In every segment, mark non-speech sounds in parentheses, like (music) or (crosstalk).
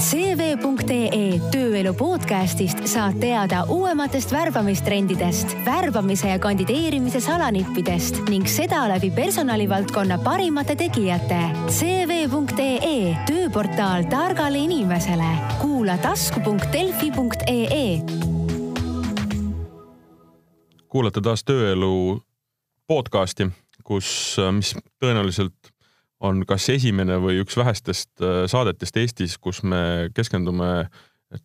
CV.ee tööelu podcastist saad teada uuematest värbamistrendidest, värbamise ja kandideerimise salanippidest ning seda läbi personalivaldkonna parimate tegijate. CV.ee tööportaal targale inimesele. kuula tasku.delfi.ee. kuulate taas Tööelu podcasti, kus, mis tõenäoliselt on kas esimene või üks vähestest äh, saadetest Eestis, kus me keskendume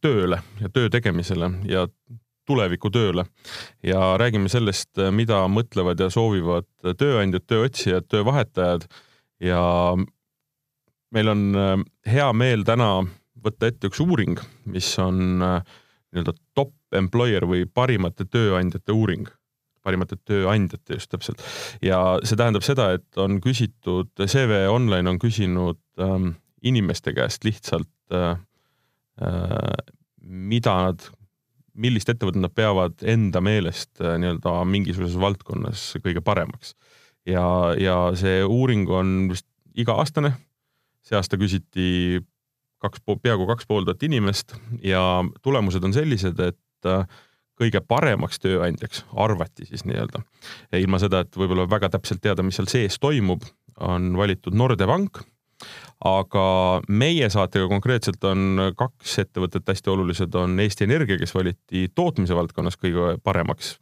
tööle ja töö tegemisele ja tulevikutööle ja räägime sellest, mida mõtlevad ja soovivad tööandjad, tööotsijad, töövahetajad. Ja meil on äh, hea meel täna võtta ette üks uuring, mis on äh, nii-öelda top employer või parimate tööandjate uuring parimate tööandjate just täpselt. ja see tähendab seda, et on küsitud, CV Online on küsinud ähm, inimeste käest lihtsalt äh, äh, mida nad, millist ettevõtet nad peavad enda meelest äh, nii-öelda mingisuguses valdkonnas kõige paremaks. ja, ja see uuring on vist iga-aastane. see aasta küsiti kaks, peaaegu kaks pool tuhat inimest ja tulemused on sellised, et äh, kõige paremaks tööandjaks, arvati siis nii-öelda, ilma seda, et võib-olla väga täpselt teada, mis seal sees toimub, on valitud Nordea Pank, aga meie saatega konkreetselt on kaks ettevõtet hästi olulised, on Eesti Energia, kes valiti tootmise valdkonnas kõige paremaks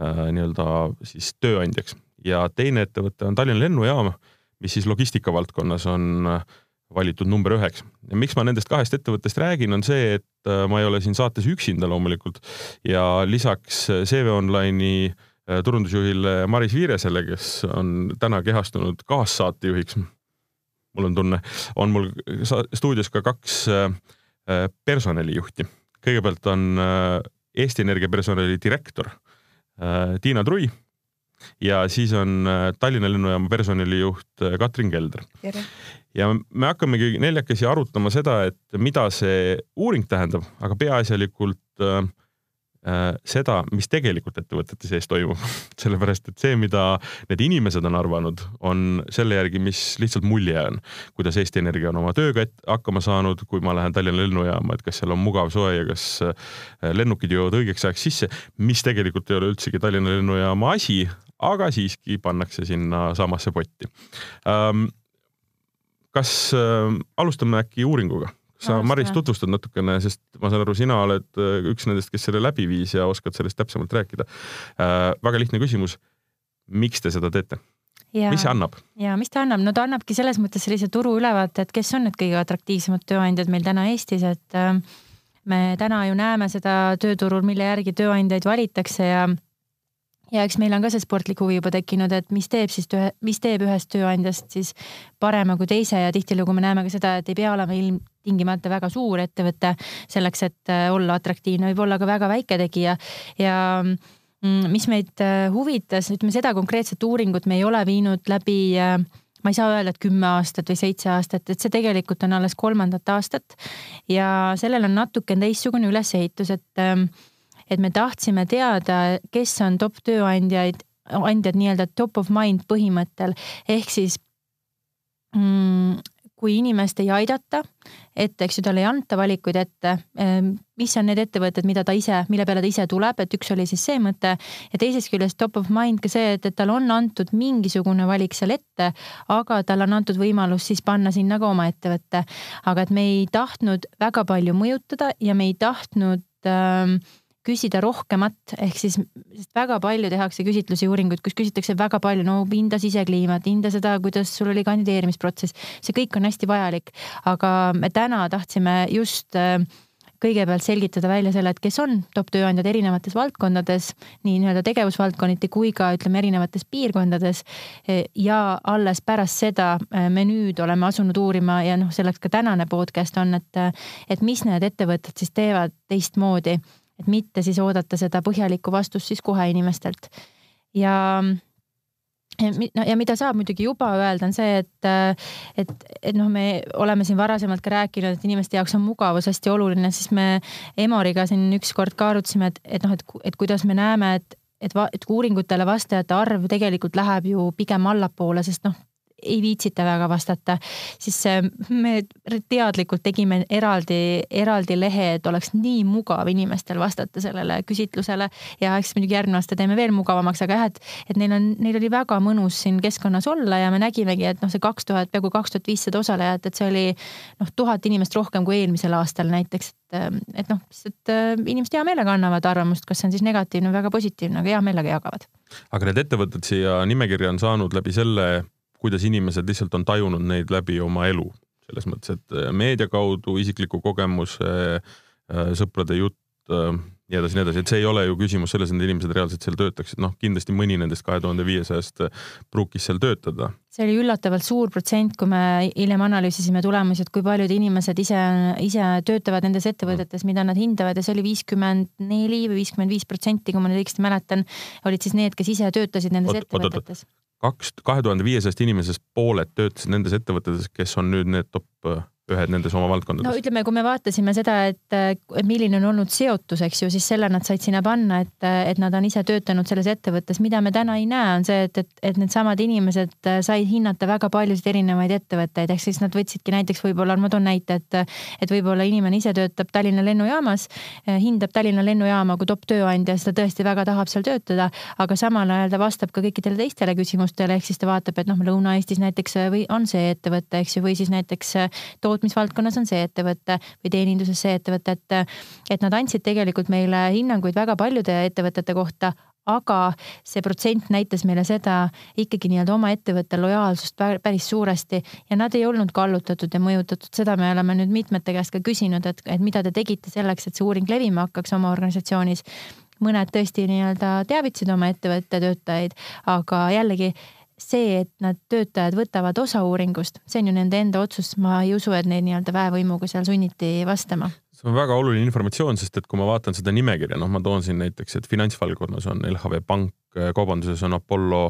äh, nii-öelda siis tööandjaks. Ja teine ettevõte on Tallinna Lennujaam, mis siis logistika valdkonnas on äh, valitud number üheks. ja miks ma nendest kahest ettevõttest räägin, on see, et ma ei ole siin saates üksinda loomulikult. Ja lisaks äh, CV Online'i äh, turundusjuhile Maris Viiresele, kes on täna kehastunud kaassaatejuhiks, mul on tunne, on mul stuudios ka kaks personalijuhti. kõigepealt on Eesti Energia personali direktor Tiina Trui ja siis on Tallinna lennujaama personalijuht Katrin Kelder ja me hakkamegi neljakesi arutama seda, et mida see uuring tähendab, aga peaasjalikult äh, äh, seda, mis tegelikult ettevõtete sees toimub. (laughs) Sellepärast, et see, mida need inimesed on arvanud, on selle järgi, mis lihtsalt mulje on, kuidas Eesti Energia on oma tööga hakkama saanud, kui ma lähen Tallinna lennujaama, et kas seal on mugav, soe ja kas äh, lennukid jõuavad õigeks ajaks sisse, mis tegelikult ei ole üldsegi Tallinna lennujaama asi, aga siiski pannakse sinna samasse potti. Ähm, kas äh, alustame äkki uuringuga? sa, Maris, tutvustad natukene, sest ma saan aru, sina oled äh, üks nendest, kes selle läbi viis ja oskad sellest täpsemalt rääkida äh,. väga lihtne küsimus. miks te seda teete? Ja, mis see annab? ja mis ta annab, no ta annabki selles mõttes sellise turu ülevaate, et kes on need kõige atraktiivsemad tööandjad meil täna Eestis, et äh, me täna ju näeme seda tööturul, mille järgi tööandjaid valitakse ja ja eks meil on ka see sportlik huvi juba tekkinud, et mis teeb siis, mis teeb ühest tööandjast siis parema kui teise. Ja tihtilugu me näeme ka seda, et ei pea olema ilmtingimata väga suur ettevõte selleks, et äh, olla atraktiivne, võib olla ka väga väike tegija. Ja mm, mis meid äh, huvitas, ütleme seda konkreetset uuringut me ei ole viinud läbi äh, ma ei saa öelda, et kümme aastat või seitse aastat, et see tegelikult on alles kolmandat aastat. Ja sellel on natuke teistsugune ülesehitus, et ähm, et me tahtsime teada, kes on top tööandjaid, andjad nii-öelda top of mind põhimõttel ehk siis mm, kui inimest ei aidata, et eks ju talle ei anta valikuid ette, mis on need ettevõtted, mida ta ise, mille peale ta ise tuleb, et üks oli siis see mõte ja teisest küljest top of mind ka see, et, et tal on antud mingisugune valik seal ette, aga talle on antud võimalus siis panna sinna ka oma ettevõte. aga et me ei tahtnud väga palju mõjutada ja me ei tahtnud äh, küsida rohkemat, ehk siis, väga palju tehakse küsitlusi, uuringuid, kus küsitakse väga palju, no hinda sisekliimat, hinda seda, kuidas sul oli kandideerimisprotsess, see kõik on hästi vajalik, aga me täna tahtsime just äh, kõigepealt selgitada välja selle, et kes on top tööandjad erinevates valdkondades, nii nii-öelda tegevusvaldkonniti kui ka ütleme erinevates piirkondades. ja alles pärast seda äh, me nüüd oleme asunud uurima ja noh, selleks ka tänane podcast on, et, et mis need ettevõtted siis teevad teistmoodi et mitte siis oodata seda põhjalikku vastust siis kohe inimestelt. ja no ja mida saab muidugi juba öelda, on see, et, et, et noh, me oleme siin varasemalt ka rääkinud, et inimeste jaoks on mugavus hästi oluline, siis me Emoriga siin ükskord ka arutasime, et, et noh, et, et kuidas me näeme, et, et, et uuringutele vastajate arv tegelikult läheb ju pigem allapoole, sest noh, ei viitsita väga vastata, siis me teadlikult tegime eraldi, eraldi lehe, et oleks nii mugav inimestel vastata sellele küsitlusele ja eks muidugi järgmine aasta teeme veel mugavamaks, aga jah, et, et neil on, neil oli väga mõnus siin keskkonnas olla ja me nägimegi, et noh, see kaks tuhat, peaaegu kaks tuhat viissada osalejat, et see oli noh, tuhat inimest rohkem kui eelmisel aastal näiteks, et, et noh, lihtsalt äh, inimesed hea meelega annavad arvamust, kas see on siis negatiivne või väga positiivne, aga hea meelega jagavad. aga need ettevõtted siia nimekirja on saanud läbi selle, kuidas inimesed lihtsalt on tajunud neid läbi oma elu, selles mõttes, et äh, meedia kaudu, isikliku kogemuse, äh, sõprade jutt nii edasi, nii edasi, et see ei ole ju küsimus selles, et need inimesed reaalselt seal töötaksid, noh, kindlasti mõni nendest kahe tuhande viiesajast pruukis seal töötada. see oli üllatavalt suur protsent, kui me hiljem analüüsisime tulemusi, et kui paljud inimesed ise, ise töötavad nendes ettevõtetes, mida nad hindavad ja see oli viiskümmend neli või viiskümmend viis protsenti, kui ma nüüd õigesti mäletan, olid siis need, kes ise töötasid nendes oot, ettevõtetes. Kaks, kahe tuhande viiesajast inimesest pooled töötasid nendes ettevõtetes, kes on nüüd need top ühed nendes oma valdkondades? no ütleme, kui me vaatasime seda, et milline on olnud seotus, eks ju, siis selle nad said sinna panna, et, et nad on ise töötanud selles ettevõttes. mida me täna ei näe, on see, et, et, et needsamad inimesed said hinnata väga paljusid erinevaid ettevõtteid, ehk siis nad võtsidki näiteks võib-olla, ma toon näite, et, et võib-olla inimene ise töötab Tallinna lennujaamas, hindab Tallinna lennujaama kui top tööandja, siis ta tõesti väga tahab seal töötada, aga samal ajal ta vastab ka kõikidele teistele küsimustele, ehk siis ta vaatab, et noh, Lõuna-Eestis näiteks või on see ettevõte, eks ju, või siis näiteks toot tootmisvaldkonnas on see ettevõte või teeninduses see ettevõte, et, et nad andsid tegelikult meile hinnanguid väga paljude ettevõtete kohta, aga see protsent näitas meile seda ikkagi nii-öelda oma ettevõtte lojaalsust päris suuresti ja nad ei olnud kallutatud ja mõjutatud, seda me oleme nüüd mitmete käest ka küsinud, et, et mida te tegite selleks, et see uuring levima hakkaks oma organisatsioonis. mõned tõesti nii-öelda teavitasid oma ettevõtte töötajaid, aga jällegi see, et nad, töötajad võtavad osa uuringust, see on ju nende enda otsus, ma ei usu, et neid nii-öelda väevõimuga seal sunniti vastama. see on väga oluline informatsioon, sest et kui ma vaatan seda nimekirja, noh, ma toon siin näiteks, et finantsvaldkonnas on LHV Pank, kaubanduses on Apollo,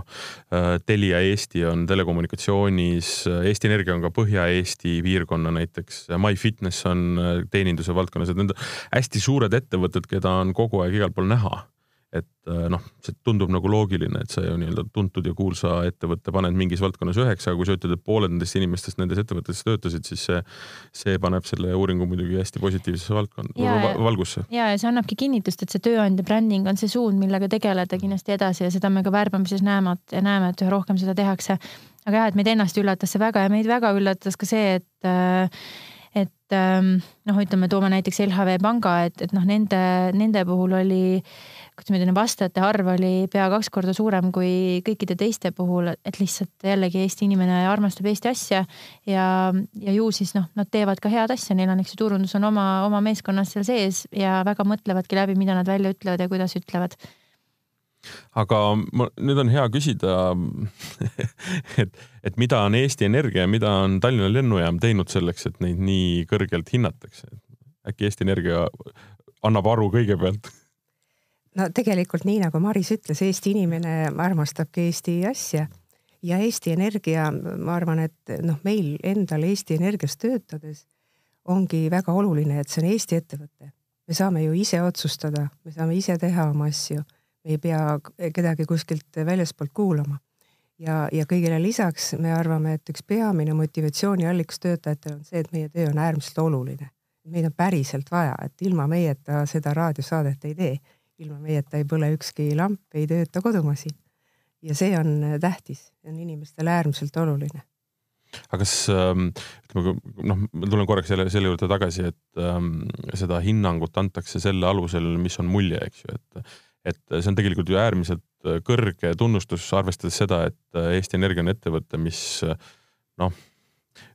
äh, Telia Eesti on telekommunikatsioonis, Eesti Energia on ka Põhja-Eesti piirkonna näiteks, MyFitness on äh, teeninduse valdkonnas, et need on hästi suured ettevõtted, keda on kogu aeg igal pool näha et äh, noh, see tundub nagu loogiline, et sa ju nii-öelda tuntud ja kuulsa ettevõtte paned mingis valdkonnas üheksa, aga kui sa ütled, et pooled nendest inimestest nendes ettevõtetes töötasid, siis see, see paneb selle uuringu muidugi hästi positiivsesse valdkonda, valgusse. ja, ja see annabki kinnitust, et see tööandja bränding on see suund, millega tegeleda kindlasti edasi ja seda me ka värbamises näeme, et näeme, et üha rohkem seda tehakse. aga jah, et meid ennast üllatas see väga ja meid väga üllatas ka see, et äh, et ähm, noh, ütleme, toome näiteks LHV Panga, et, et noh, nende, nende puhul oli kuidas ma ütlen, vastajate arv oli pea kaks korda suurem kui kõikide teiste puhul, et lihtsalt jällegi Eesti inimene armastab Eesti asja ja, ja ju siis noh, nad teevad ka head asja, neil on, eks ju, turundus on oma, oma meeskonnas seal sees ja väga mõtlevadki läbi, mida nad välja ütlevad ja kuidas ütlevad aga ma, nüüd on hea küsida (laughs) et, et mida on Eesti Energia ja mida on Tallinna lennujaam teinud selleks, et neid nii kõrgelt hinnatakse? äkki Eesti Energia annab aru kõigepealt no tegelikult nii nagu Maris ütles, Eesti inimene armastabki Eesti asja ja Eesti Energia, ma arvan, et noh, meil endal Eesti Energias töötades ongi väga oluline, et see on Eesti ettevõte. me saame ju ise otsustada, me saame ise teha oma asju, me ei pea kedagi kuskilt väljaspoolt kuulama. ja, ja kõigele lisaks me arvame, et üks peamine motivatsiooniallikas töötajatel on see, et meie töö on äärmiselt oluline. meid on päriselt vaja, et ilma meieta seda raadiosaadet ei tee ilma meieta ei põle ükski lamp, ei tööta kodumaa siin. ja see on tähtis, on inimestele äärmiselt oluline. aga kas ähm, ütleme, noh, ma tulen korraks selle, selle juurde tagasi, et ähm, seda hinnangut antakse selle alusel, mis on mulje, eks ju, et et see on tegelikult ju äärmiselt kõrge tunnustus, arvestades seda, et Eesti Energia on ettevõte, mis noh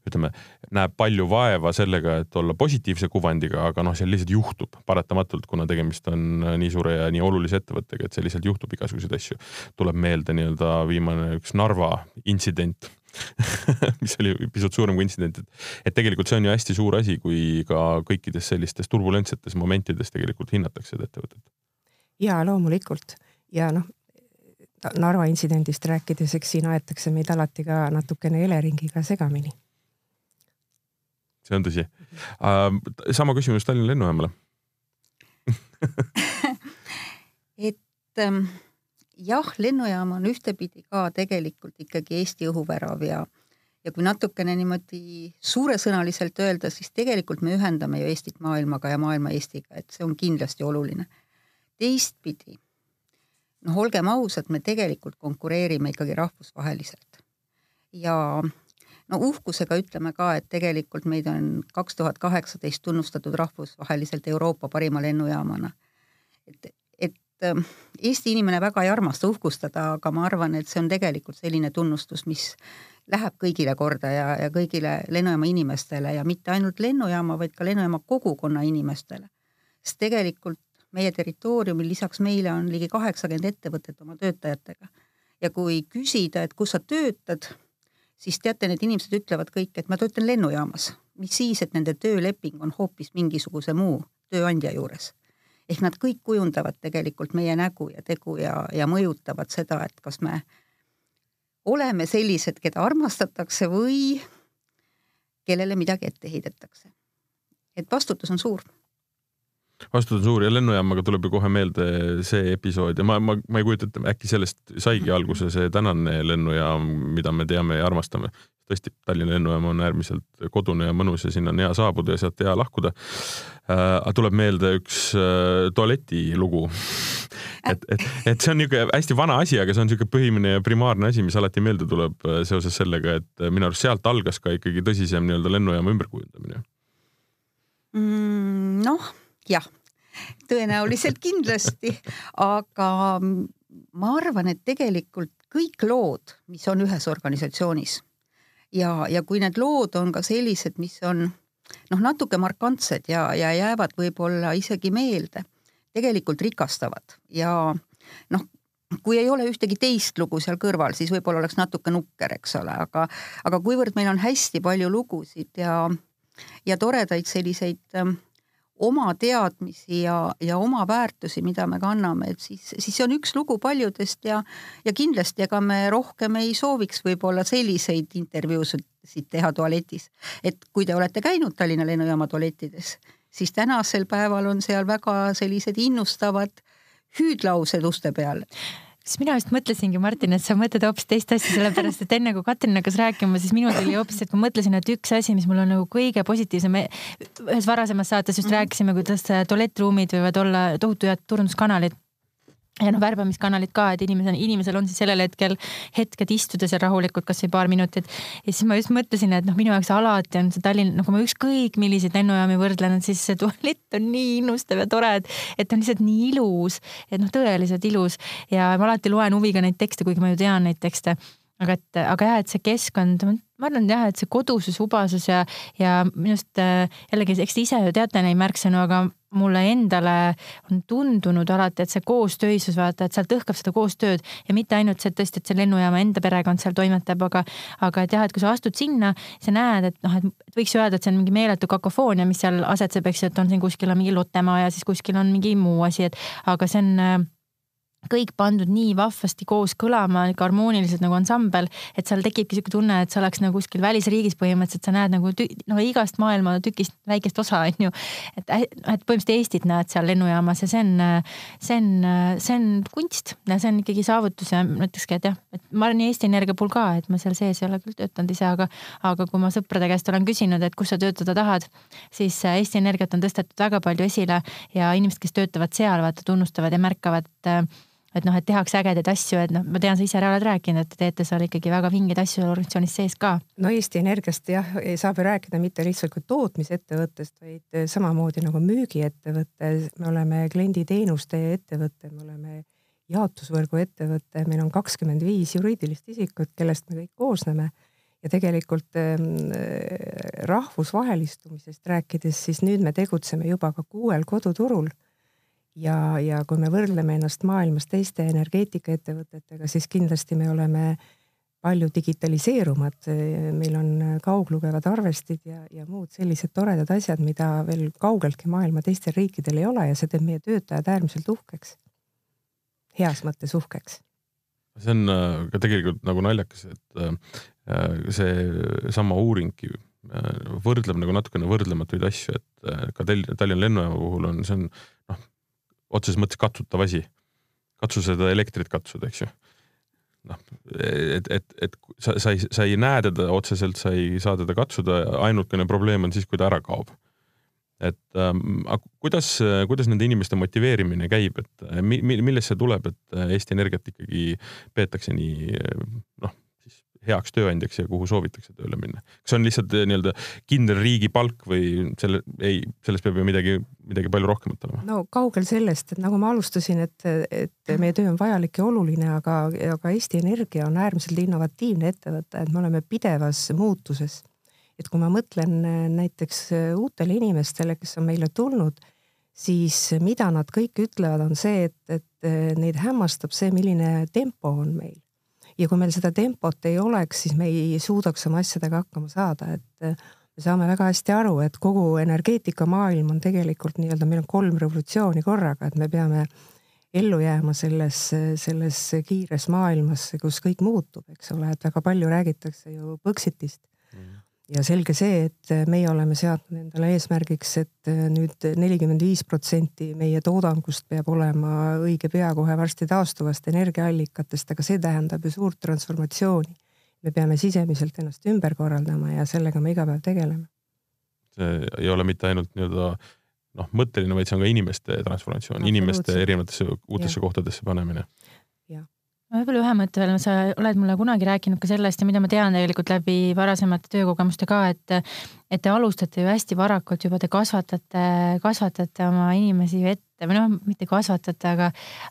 ütleme, näeb palju vaeva sellega, et olla positiivse kuvandiga, aga noh, seal lihtsalt juhtub paratamatult, kuna tegemist on nii suure ja nii olulise ettevõttega, et see lihtsalt juhtub igasuguseid asju. tuleb meelde nii-öelda viimane üks Narva intsident (laughs) mis oli pisut suurem kui intsident, et, et tegelikult see on ju hästi suur asi, kui ka kõikides sellistes turbulentsetes momentides tegelikult hinnatakse seda ettevõtet. Ja loomulikult ja noh, Narva intsidendist rääkides, eks siin aetakse meid alati ka natukene Eleringiga segamini see on tõsi uh,. sama küsimus Tallinna lennujaamale (laughs) et ähm, jah, lennujaam on ühtepidi ka tegelikult ikkagi Eesti õhuvärav ja ja kui natukene niimoodi suuresõnaliselt öelda, siis tegelikult me ühendame ju Eestit maailmaga ja maailma Eestiga, et see on kindlasti oluline. Teistpidi, noh, olgem ausad, me tegelikult konkureerime ikkagi rahvusvaheliselt ja no uhkusega ütleme ka, et tegelikult meid on kaks tuhat kaheksateist tunnustatud rahvusvaheliselt Euroopa parima lennujaamana. et, et ähm, Eesti inimene väga ei armasta uhkustada, aga ma arvan, et see on tegelikult selline tunnustus, mis läheb kõigile korda ja, ja kõigile lennujaama inimestele ja mitte ainult lennujaama, vaid ka lennujaama kogukonna inimestele. sest tegelikult meie territooriumil lisaks meile on ligi kaheksakümmend ettevõtet oma töötajatega. ja kui küsida, et kus sa töötad, siis teate, need inimesed ütlevad kõik, et ma töötan lennujaamas. mis siis, et nende tööleping on hoopis mingisuguse muu tööandja juures. ehk nad kõik kujundavad tegelikult meie nägu ja tegu ja, ja mõjutavad seda, et kas me oleme sellised, keda armastatakse või kellele midagi ette heidetakse. et vastutus on suur vastutus on suur ja lennujaamaga tuleb ju kohe meelde see episood ja ma, ma, ma ei kujuta ette, äkki sellest saigi alguse see tänane lennujaam, mida me teame ja armastame. tõesti, Tallinna lennujaam on äärmiselt kodune ja mõnus ja sinna on hea saabuda ja sealt hea lahkuda äh,. tuleb meelde üks äh, tualetilugu (laughs) et, et, et see on niisugune hästi vana asi, aga see on niisugune põhiline ja primaarne asi, mis alati meelde tuleb äh, seoses sellega, et äh, minu arust sealt algas ka ikkagi tõsisem nii-öelda lennujaama ümberkujundamine mm,. noh jah, tõenäoliselt kindlasti, aga ma arvan, et tegelikult kõik lood, mis on ühes organisatsioonis ja, ja kui need lood on ka sellised, mis on noh, natuke markantsed ja, ja jäävad võib-olla isegi meelde, tegelikult rikastavad. Ja noh, kui ei ole ühtegi teist lugu seal kõrval, siis võib-olla oleks natuke nukker, eks ole, aga, aga kuivõrd meil on hästi palju lugusid ja, ja toredaid selliseid ähm, oma teadmisi ja, ja oma väärtusi, mida me kanname, et siis, siis see on üks lugu paljudest ja, ja kindlasti ega me rohkem ei sooviks võib-olla selliseid intervjuusid teha tualetis. et kui te olete käinud Tallinna lennujaama tualettides, siis tänasel päeval on seal väga sellised innustavad hüüdlaused uste peal siis mina just mõtlesingi, Martin, et sa mõtled hoopis teist asja, sellepärast et enne kui Katrin hakkas rääkima, siis minul tuli hoopis, et ma mõtlesin, et üks asi, mis mul on nagu kõige positiivsem, ühes varasemas saates just mm -hmm. rääkisime, kuidas tualettruumid võivad olla tohutu head turunduskanalid ja noh, värbamiskanalid ka, et inimesel, inimesel on siis sellel hetkel hetked istuda seal rahulikult, kasvõi paar minutit. ja siis ma just mõtlesin, et noh, minu jaoks alati on see Tallinn, nagu ma ükskõik milliseid lennujaami võrdlen, siis see tualett on nii innustav ja tore, et, et on lihtsalt nii ilus, et noh, tõeliselt ilus ja ma alati loen huviga neid tekste, kuigi ma ju tean neid tekste aga et, aga jah, et see keskkond, ma arvan jah, et see kodusus, ubasus ja, ja minu arust äh, jällegi, eks te ise ju teate neid märksõnu, aga mulle endale on tundunud alati, et see koostöisus, vaata, et sealt õhkab seda koostööd ja mitte ainult see, et tõesti, et see lennujaama enda perekond seal toimetab, aga, aga et jah, et kui sa astud sinna, sa näed, et noh, et võiks ju öelda, et see on mingi meeletu kakofoonia, mis seal asetseb, eks ju, et on siin kuskil on mingi Lottemaa ja siis kuskil on mingi muu asi, et aga see on kõik pandud nii vahvasti koos kõlama, harmooniliselt nagu ansambel, et seal tekibki sihuke tunne, et sa oleks nagu kuskil välisriigis põhimõtteliselt, sa näed nagu noh, igast maailma tükist väikest osa, on ju. et, et põhimõtteliselt Eestit näed seal lennujaamas ja see on, see on, see on kunst ja see on ikkagi saavutus ja ma ütlekski, et jah, et ma olen Eesti Energia puhul ka, et ma seal sees ei ole küll töötanud ise, aga, aga kui ma sõprade käest olen küsinud, et kus sa töötada tahad, siis Eesti Energiat on tõstetud väga palju esile ja inimesed, kes töötavad seal, vaata tunnustavad ja märkavad et noh, et tehakse ägedaid asju, et noh, ma tean, sa ise oled rääkinud, et te teete seal ikkagi väga vingeid asju organisatsioonis sees ka. no Eesti Energiast jah, saab ju rääkida mitte lihtsalt kui tootmisettevõttest, vaid samamoodi nagu müügiettevõte, me oleme klienditeenuste ettevõte, me oleme jaotusvõrgu ettevõte, meil on kakskümmend viis juriidilist isikut, kellest me kõik koosneme. Ja tegelikult ähm, rahvusvahelistumisest rääkides, siis nüüd me tegutseme juba ka kuuel koduturul ja, ja kui me võrdleme ennast maailmas teiste energeetikaettevõtetega, siis kindlasti me oleme palju digitaliseerumad, meil on kauglugevad arvestid ja, ja muud sellised toredad asjad, mida veel kaugeltki maailma teistel riikidel ei ole ja see teeb meie töötajad äärmiselt uhkeks. heas mõttes uhkeks. see on äh, ka tegelikult nagu naljakas, et äh, seesama uuringki äh, võrdleb nagu natukene võrdlematuid asju, et ka Tallinna lennujaama puhul on, see on otseses mõttes katsutav asi. katsu seda elektrit katsuda, eks ju. noh, et, et, et sa, sa ei, sa ei näe teda otseselt, sa ei saa teda katsuda, ainukene probleem on siis, kui ta ära kaob. et ähm, kuidas, kuidas nende inimeste motiveerimine käib, et mi, millest see tuleb, et Eesti Energiat ikkagi peetakse nii noh, heaks tööandjaks ja kuhu soovitakse tööle minna? kas on lihtsalt eh, nii-öelda kindel riigipalk või selle, ei, sellest peab ju midagi, midagi palju rohkemat olema? no kaugel sellest, et nagu ma alustasin, et, et meie töö on vajalik ja oluline, aga, aga Eesti Energia on äärmiselt innovatiivne ettevõte, et me oleme pidevas muutuses. et kui ma mõtlen eh, näiteks eh, uutele inimestele, kes on meile tulnud, siis mida nad kõik ütlevad, on see, et, et neid hämmastab see, milline tempo on meil ja kui meil seda tempot ei oleks, siis me ei suudaks oma asjadega hakkama saada, et äh, me saame väga hästi aru, et kogu energeetikamaailm on tegelikult nii-öelda, meil on kolm revolutsiooni korraga, et me peame ellu jääma selles, selles kiires maailmas, kus kõik muutub, eks ole, et väga palju räägitakse ju Põxitist ja selge see, et meie oleme seadnud endale eesmärgiks, et nüüd nelikümmend viis protsenti meie toodangust peab olema õige pea kohe varsti taastuvast energiaallikatest, aga see tähendab ju suurt transformatsiooni. me peame sisemiselt ennast ümber korraldama ja sellega me iga päev tegeleme. see ei ole mitte ainult nii-öelda noh, mõtteline, vaid see on ka inimeste transformatsioon, inimeste erinevatesse uutesse ja. kohtadesse panemine ma võib-olla ühe mõtte veel, sa oled mulle kunagi rääkinud ka sellest ja mida ma tean tegelikult läbi varasemate töökogemuste ka, et et te alustate ju hästi varakult juba, te kasvatate, kasvatate oma inimesi ette või noh, mitte kasvatate, aga,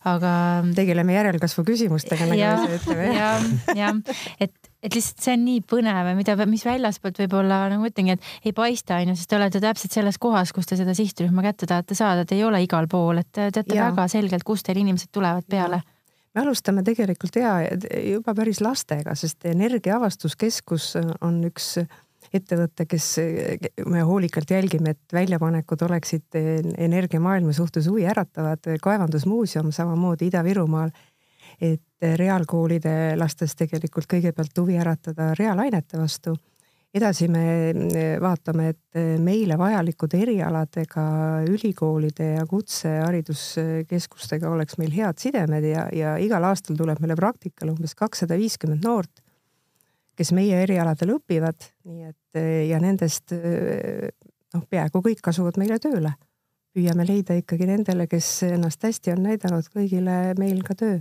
aga. tegeleme järelkasvu küsimustega, nagu me ütleme. jah, jah, et, et lihtsalt see on nii põnev mida, mis väljaspoolt võib-olla nagu ma ütlengi, et ei paista, onju, sest te olete täpselt selles kohas, kus te seda sihtrühma kätte tahate saada, et ei ole igal pool, et te teate ja. väga selgelt, kust teil inimesed tulevad peale ja me alustame tegelikult ja juba päris lastega, sest Energiaavastuskeskus on üks ettevõte, kes me hoolikalt jälgime, et väljapanekud oleksid energiamaailma suhtes huvi äratavad. kaevandusmuuseum samamoodi Ida-Virumaal, et reaalkoolide lastes tegelikult kõigepealt huvi äratada reaalainete vastu edasi me vaatame, et meile vajalikud erialadega ülikoolide ja kutsehariduskeskustega oleks meil head sidemed ja, ja igal aastal tuleb meile praktikale umbes kakssada viiskümmend noort, kes meie erialadel õpivad, nii et ja nendest noh, peaaegu kõik asuvad meile tööle. püüame leida ikkagi nendele, kes ennast hästi on näidanud, kõigile meil ka töö.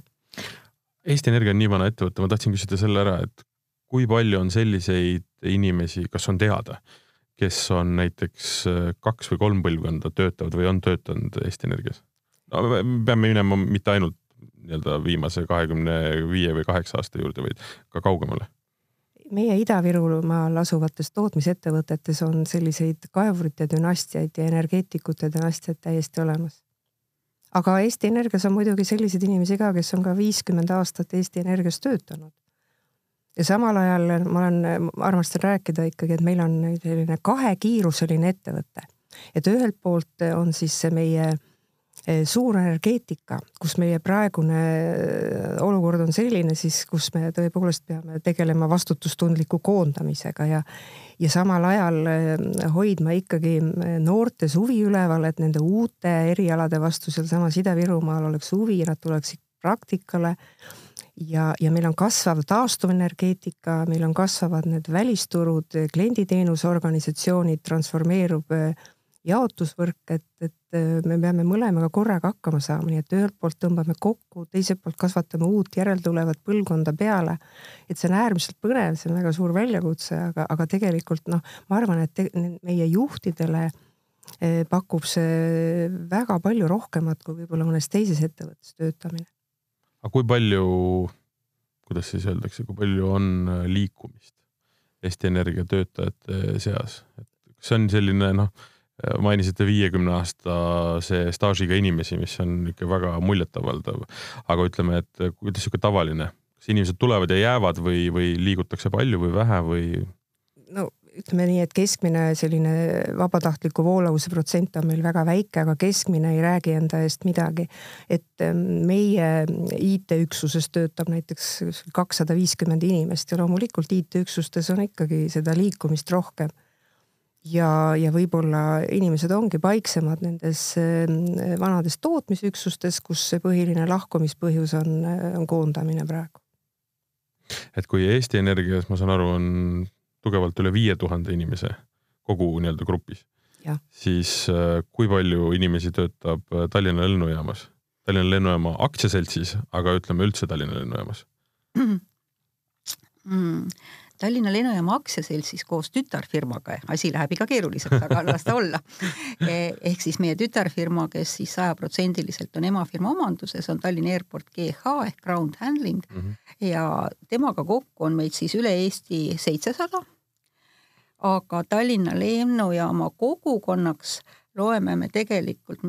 Eesti Energia on nii vana ettevõte, ma tahtsin küsida selle ära, et kui palju on selliseid inimesi, kas on teada, kes on näiteks äh, kaks või kolm põlvkonda töötavad või on töötanud Eesti Energias? no me peame minema mitte ainult nii-öelda viimase kahekümne viie või kaheksa aasta juurde, vaid ka kaugemale meie Ida-Virumaal asuvates tootmisettevõtetes on selliseid kaevurite dünastiaid ja energeetikute dünastiaid täiesti olemas. aga Eesti Energias on muidugi selliseid inimesi ka, kes on ka viiskümmend aastat Eesti Energias töötanud ja samal ajal ma olen, armastan rääkida ikkagi, et meil on selline kahekiiruseline ettevõte. et ühelt poolt on siis meie eh, suur energeetika, kus meie praegune eh, olukord on selline siis, kus me tõepoolest peame tegelema vastutustundliku koondamisega ja ja samal ajal eh, hoidma ikkagi noortes huvi üleval, et nende uute erialade vastu sealsamas Ida-Virumaal oleks huvi, nad tuleksid praktikale ja, ja meil on kasvav taastuvenergeetika, meil on kasvavad need välisturud, klienditeenusorganisatsioonid, transformeerub äh, jaotusvõrk, et, et äh, me peame mõlemaga korraga hakkama saama, nii et ühelt poolt tõmbame kokku, teiselt poolt kasvatame uut järeltulevat põlvkonda peale. et see on äärmiselt põnev, see on väga suur väljakutse, aga, aga tegelikult noh, ma arvan, et te, meie juhtidele äh, pakub see väga palju rohkemat kui võib-olla mõnes teises ettevõttes töötamine aga kui palju, kuidas siis öeldakse, kui palju on äh, liikumist Eesti Energia töötajate seas, et kas see on selline noh, äh, mainisite viiekümne aastase staažiga inimesi, mis on ikka väga muljetavaldav, aga ütleme, et äh, kuidas sihuke tavaline, kas inimesed tulevad ja jäävad või, või liigutakse palju või vähe või? no ütleme nii, et keskmine selline vabatahtliku voolavuse protsent on meil väga väike, aga keskmine ei räägi enda eest midagi. et ähm, meie IT-üksuses töötab näiteks kakssada viiskümmend inimest ja loomulikult IT-üksustes on ikkagi seda liikumist rohkem. ja, ja võib-olla inimesed ongi paiksemad nendes ähm, vanades tootmisüksustes, kus see põhiline lahkumispõhjus on, on koondamine praegu et kui Eesti Energias, ma saan aru, on tugevalt üle viie tuhande inimese kogu nii-öelda grupis, siis äh, kui palju inimesi töötab äh, Tallinna lennujaamas? Tallinna lennujaama aktsiaseltsis, aga ütleme üldse Tallinna lennujaamas. (clears throat) Mm Tallinna Lennujaama aktsiaseltsis koos tütarfirmaga, asi läheb ikka keeruliselt, aga las ta olla. E, ehk siis meie tütarfirma, kes siis sajaprotsendiliselt on emafirma omanduses, on Tallinna Airport GH ehk Ground Handling mm -hmm. ja temaga kokku on meid siis üle Eesti seitsesada. aga Tallinna Lennujaama kogukonnaks loeme me tegelikult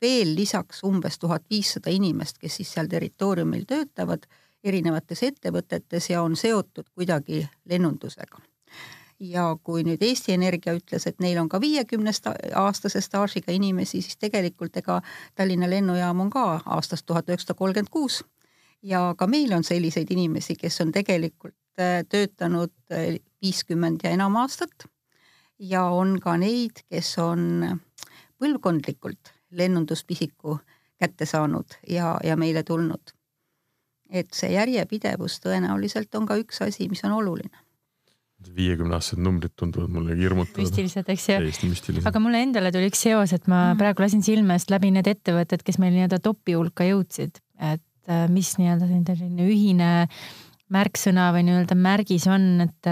veel lisaks umbes tuhat viissada inimest, kes siis seal territooriumil töötavad erinevates ettevõtetes ja on seotud kuidagi lennundusega. ja kui nüüd Eesti Energia ütles, et neil on ka viiekümnest aastase staažiga inimesi, siis tegelikult ega Tallinna lennujaam on ka aastast tuhat üheksasada kolmkümmend kuus. Ja ka meil on selliseid inimesi, kes on tegelikult äh, töötanud äh, viiskümmend ja enam aastat. Ja on ka neid, kes on põlvkondlikult lennunduspisiku kätte saanud ja, ja meile tulnud et see järjepidevus tõenäoliselt on ka üks asi, mis on oluline viiekümneaastased numbrid tunduvad mulle hirmutavad. müstilised, eks ju. aga mulle endale tuli üks seos, et ma mm. praegu lasin silme eest läbi need ettevõtted, kes meil nii-öelda topi hulka jõudsid, et äh, mis nii-öelda selline ühine märksõna või nii-öelda märgis on, et,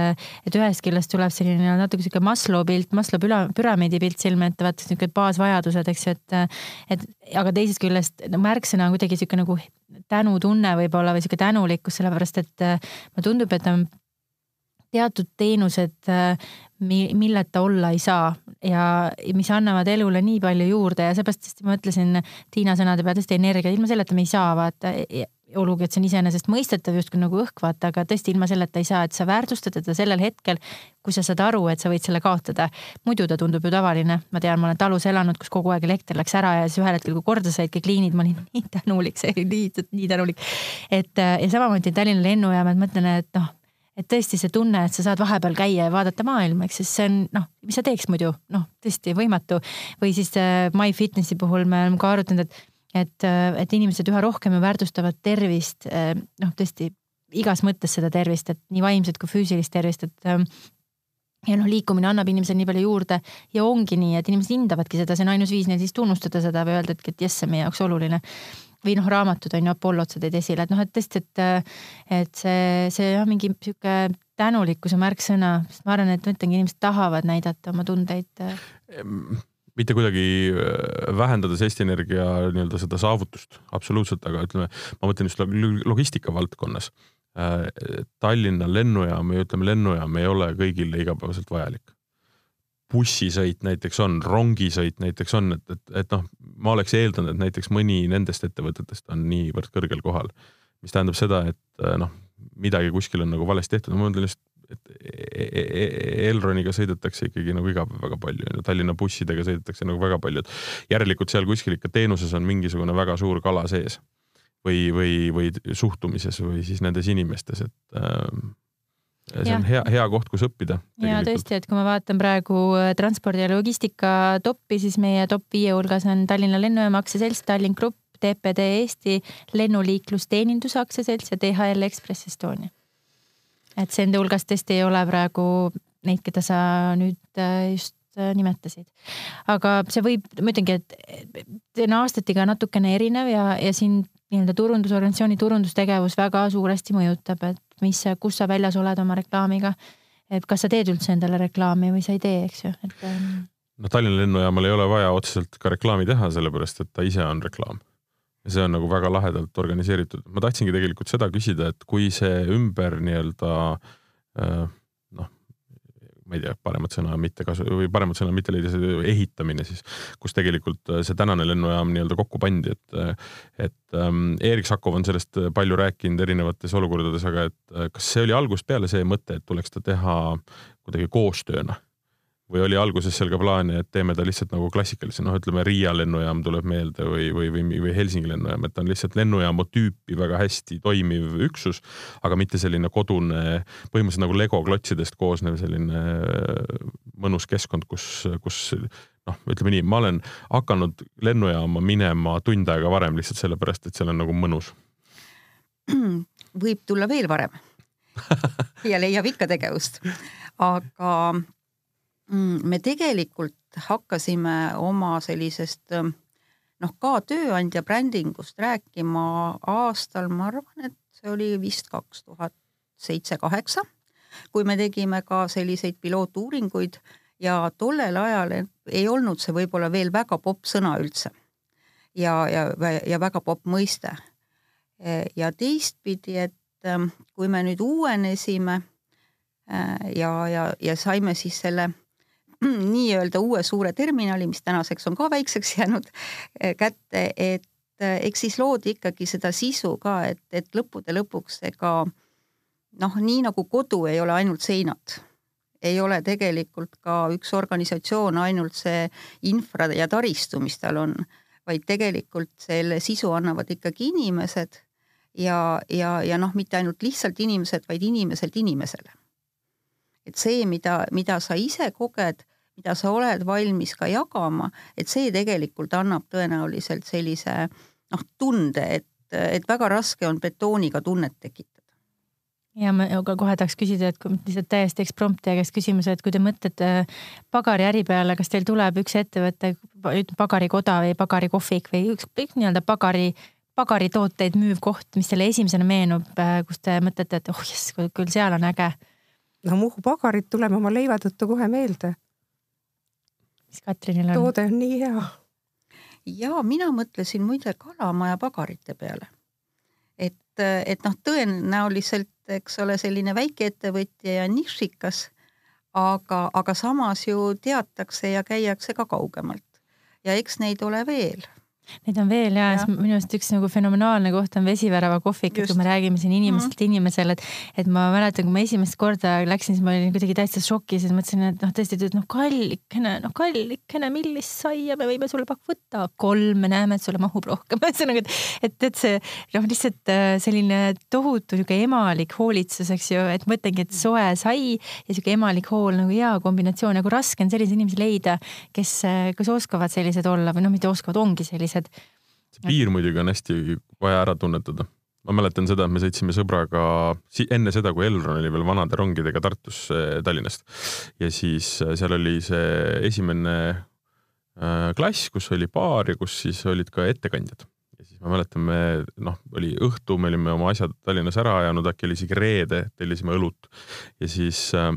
et ühest küljest tuleb selline natuke sihuke Maslow pilt, Maslow püramiidi pilt silme ette, vaata sihuke baasvajadused, eks ju, et, et aga teisest küljest märksõna on kuidagi sihuke nagu tänutunne võib-olla või sihuke tänulikkus, sellepärast et mulle tundub, et on teatud teenused, milleta olla ei saa ja mis annavad elule nii palju juurde ja seepärast ma ütlesin Tiina sõnade peale tõesti energia, ilma selleta me ei saa vaata olgugi, et see on iseenesestmõistetav justkui nagu õhk, vaata, aga tõesti ilma selleta ei saa, et sa väärtustad teda sellel hetkel, kui sa saad aru, et sa võid selle kaotada. muidu ta tundub ju tavaline, ma tean, ma olen talus elanud, kus kogu aeg elekter läks ära ja siis ühel hetkel, kui korda said kõik liinid, ma olin (laughs) nii tänulik, see oli nii, nii tänulik. et ja samamoodi Tallinna lennujaam, et mõtlen, et noh, et tõesti see tunne, et sa saad vahepeal käia ja vaadata maailma, eks siis see on noh, mis sa teeks muidu, noh tõesti võimatu. või siis äh, MyFitnessi puhul me oleme ka arutanud, et et, et inimesed üha rohkem ju väärtustavad tervist, noh, tõesti igas mõttes seda tervist, et nii vaimset kui füüsilist tervist, et ja noh, liikumine annab inimesele nii palju juurde ja ongi nii, et inimesed hindavadki seda, see on ainus viis neil siis tunnustada seda või öelda, et, jess, see on meie jaoks oluline. või noh, raamatud on ju, Apollot sa tõid esile, et noh, et tõesti, et, et see, see jah, mingi sihuke tänulikkuse märksõna, sest ma arvan, et ma ütlengi, inimesed tahavad näidata oma tundeid mitte kuidagi äh, vähendades Eesti Energia nii-öelda seda saavutust, absoluutselt, aga ütleme, ma mõtlen just logistika valdkonnas. Äh, Tallinna lennujaam ja ütleme, lennujaam ei ole kõigile igapäevaselt vajalik. bussisõit näiteks on, rongisõit näiteks on, et, et, et noh, ma oleks eeldanud, et näiteks mõni nendest ettevõtetest on niivõrd kõrgel kohal, mis tähendab seda, et äh, noh, midagi kuskil on nagu valesti tehtud, ma mõtlen just et e-, e-, e-, Elroniga sõidetakse ikkagi nagu iga päev väga palju, Tallinna bussidega sõidetakse nagu väga palju, et järelikult seal kuskil ikka teenuses on mingisugune väga suur kala sees või, või, või suhtumises või siis nendes inimestes, et äh, see ja. on hea, hea koht, kus õppida. ja tõesti, et kui ma vaatan praegu äh, transpordi ja logistika toppi, siis meie top viie hulgas on Tallinna Lennujaama aktsiaselts, Tallink Grupp, TPD Eesti, Lennuliiklusteeninduse aktsiaselts ja DHL Express Estonia et see enda hulgas tõesti ei ole praegu neid, keda sa nüüd äh, just äh, nimetasid. aga see võib, ma ütlengi, et see on aastatega natukene erinev ja, ja siin nii-öelda turundusorganisatsiooni turundustegevus väga suuresti mõjutab, et mis, kus sa väljas oled oma reklaamiga. et kas sa teed üldse endale reklaami või sa ei tee, eks ju, et. Ähm, no Tallinna lennujaamal ei ole vaja otseselt ka reklaami teha, sellepärast et ta ise on reklaam ja see on nagu väga lahedalt organiseeritud. ma tahtsingi tegelikult seda küsida, et kui see ümber nii-öelda äh, noh, ma ei tea, paremat sõna mitte kasu- või paremat sõna mitte leida, see ehitamine siis, kus tegelikult äh, see tänane lennujaam nii-öelda kokku pandi, et äh, et ähm, Erik Sakov on sellest palju rääkinud erinevates olukordades, aga et kas see oli algusest peale see mõte, et tuleks ta teha kuidagi koostööna või oli alguses seal ka plaani, et teeme ta lihtsalt nagu klassikalise, noh, ütleme Riia lennujaam tuleb meelde või, või, või, või Helsingi lennujaam, et ta on lihtsalt lennujaamu tüüpi väga hästi toimiv üksus, aga mitte selline kodune, põhimõtteliselt nagu Lego klotsidest koosnev selline äh, mõnus keskkond, kus, kus noh, ütleme nii, ma olen hakanud lennujaama minema tund aega varem lihtsalt sellepärast, et seal on nagu mõnus. võib tulla veel varem (laughs) ja leiab ikka tegevust. aga me tegelikult hakkasime oma sellisest noh, ka tööandja brändingust rääkima aastal, ma arvan, et see oli vist kaks tuhat seitse-kaheksa, kui me tegime ka selliseid pilootuuringuid ja tollel ajal ei olnud see võib-olla veel väga popp sõna üldse. ja, ja, ja väga popp mõiste. ja teistpidi, et ähm, kui me nüüd uuenesime äh, ja, ja, ja saime siis selle (clears throat) nii-öelda uue suure terminali, mis tänaseks on ka väikseks jäänud äh, kätte, et äh, eks siis loodi ikkagi seda sisu ka, et, et lõppude lõpuks ega noh, nii nagu kodu ei ole ainult seinad ei ole tegelikult ka üks organisatsioon ainult see infra ja taristu, mis tal on, vaid tegelikult selle sisu annavad ikkagi inimesed ja, ja, ja noh, mitte ainult lihtsalt inimesed, vaid inimeselt inimesele. Et see, mida, mida sa ise koged, mida sa oled valmis ka jagama, et see tegelikult annab tõenäoliselt sellise noh, tunde, et, et väga raske on betooniga tunnet tekitada ja ma kohe tahaks küsida, et kui lihtsalt täiesti eksprompt teie käest küsimuse, et kui te mõtlete pagariäri peale, kas teil tuleb üks ettevõte, pagarikoda või pagarikohvik või ükskõik nii-öelda pagari, pagaritooteid müüv koht, mis teile esimesena meenub, kus te mõtlete, et oh jess, küll seal on äge? No Muhu pagarid tuleme oma leiva tõttu kohe meelde. mis Katrinil on? toode on nii hea. ja mina mõtlesin muide Kalamaja pagarite peale et, et noh, tõenäoliselt eks ole, selline väikeettevõtja ja nišikas, aga, aga samas ju teatakse ja käiakse ka kaugemalt. ja eks neid ole veel Neid on veel ja, ja. minu arust üks nagu fenomenaalne koht on Vesivärava kohvik, kui me räägime siin inimeselt mm -hmm. inimesele, et, et ma mäletan, kui ma esimest korda läksin, siis ma olin kuidagi täitsa šokis ja mõtlesin, et noh, tõesti, et noh, kallikene, noh, kallikene, millist saia me võime sulle pakkuda, võtta kolm, me näeme, et sulle mahub rohkem. (laughs) ühesõnaga, et, et, et see noh, lihtsalt äh, selline tohutu niisugune emalik hoolitsus, eks ju, et mõtlengi, et soe sai ja sihuke emalik hool nagu hea kombinatsioon, nagu raske on selliseid inimesi leida, kes, kes oskavad sellised olla või noh, mitte oskavad, ongi sellised sellised. see piir muidugi on hästi vaja ära tunnetada. ma mäletan seda, et me sõitsime sõbraga enne seda, kui Elron oli veel vanade rongidega Tartusse Tallinnast ja siis äh, seal oli see esimene äh, klass, kus oli baar ja kus siis olid ka ettekandjad ja siis ma mäletan, me noh, oli õhtu, me olime oma asjad Tallinnas ära ajanud, äkki oli isegi reede, tellisime õlut ja siis äh,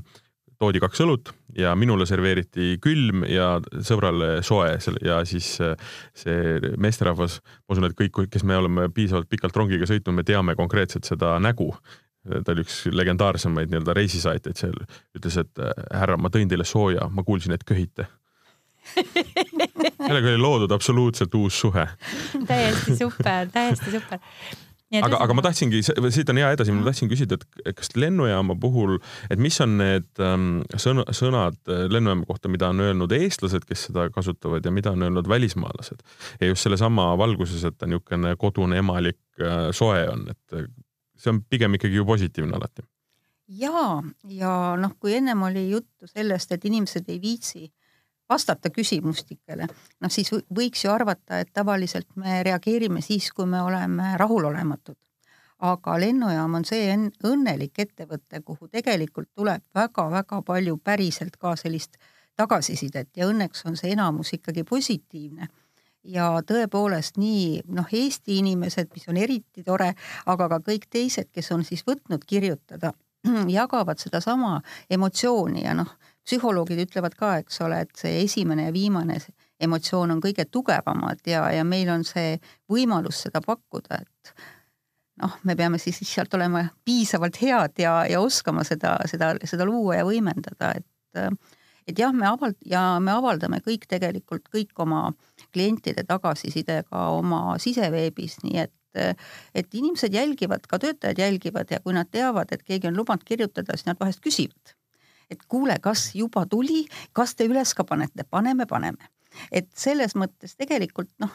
toodi kaks õlut ja minule serveeriti külm ja sõbrale soe ja siis äh, see meesterahvas, ma usun, et kõik, kes me oleme piisavalt pikalt rongiga sõitnud, me teame konkreetselt seda nägu. ta oli üks legendaarsemaid nii-öelda reisisaatjaid seal, ütles, et äh, härra, ma tõin teile sooja, ma kuulsin, et köhite (laughs) sellega oli loodud absoluutselt uus suhe. täiesti super, täiesti super aga, aga ma tahtsingi, siit on hea edasi, ma tahtsin küsida, et kas lennujaama puhul, et mis on need ähm, sõna, sõnad äh, lennujaama kohta, mida on öelnud eestlased, kes seda kasutavad ja mida on öelnud välismaalased. ja just sellesama valguses, et ta niisugune kodune emalik äh, soe on, et äh, see on pigem ikkagi ju positiivne alati. ja, ja noh, kui ennem oli juttu sellest, et inimesed ei viitsi vastata küsimustikele, noh siis võiks ju arvata, et tavaliselt me reageerime siis, kui me oleme rahulolematud. aga lennujaam on see õnnelik ettevõte, kuhu tegelikult tuleb väga-väga palju päriselt ka sellist tagasisidet ja õnneks on see enamus ikkagi positiivne ja tõepoolest nii noh, Eesti inimesed, mis on eriti tore, aga ka kõik teised, kes on siis võtnud kirjutada, (clears throat) jagavad sedasama emotsiooni ja noh, psühholoogid ütlevad ka, eks ole, et see esimene ja viimane emotsioon on kõige tugevamad ja, ja meil on see võimalus seda pakkuda, et noh, me peame siis lihtsalt olema piisavalt head ja, ja oskama seda, seda, seda luua ja võimendada, et et jah, me avald- ja me avaldame kõik tegelikult kõik oma klientide tagasiside ka oma siseveebis, nii et et inimesed jälgivad, ka töötajad jälgivad ja kui nad teavad, et keegi on lubanud kirjutada, siis nad vahest küsivad et kuule, kas juba tuli, kas te üles ka panete, paneme, paneme. et selles mõttes tegelikult noh,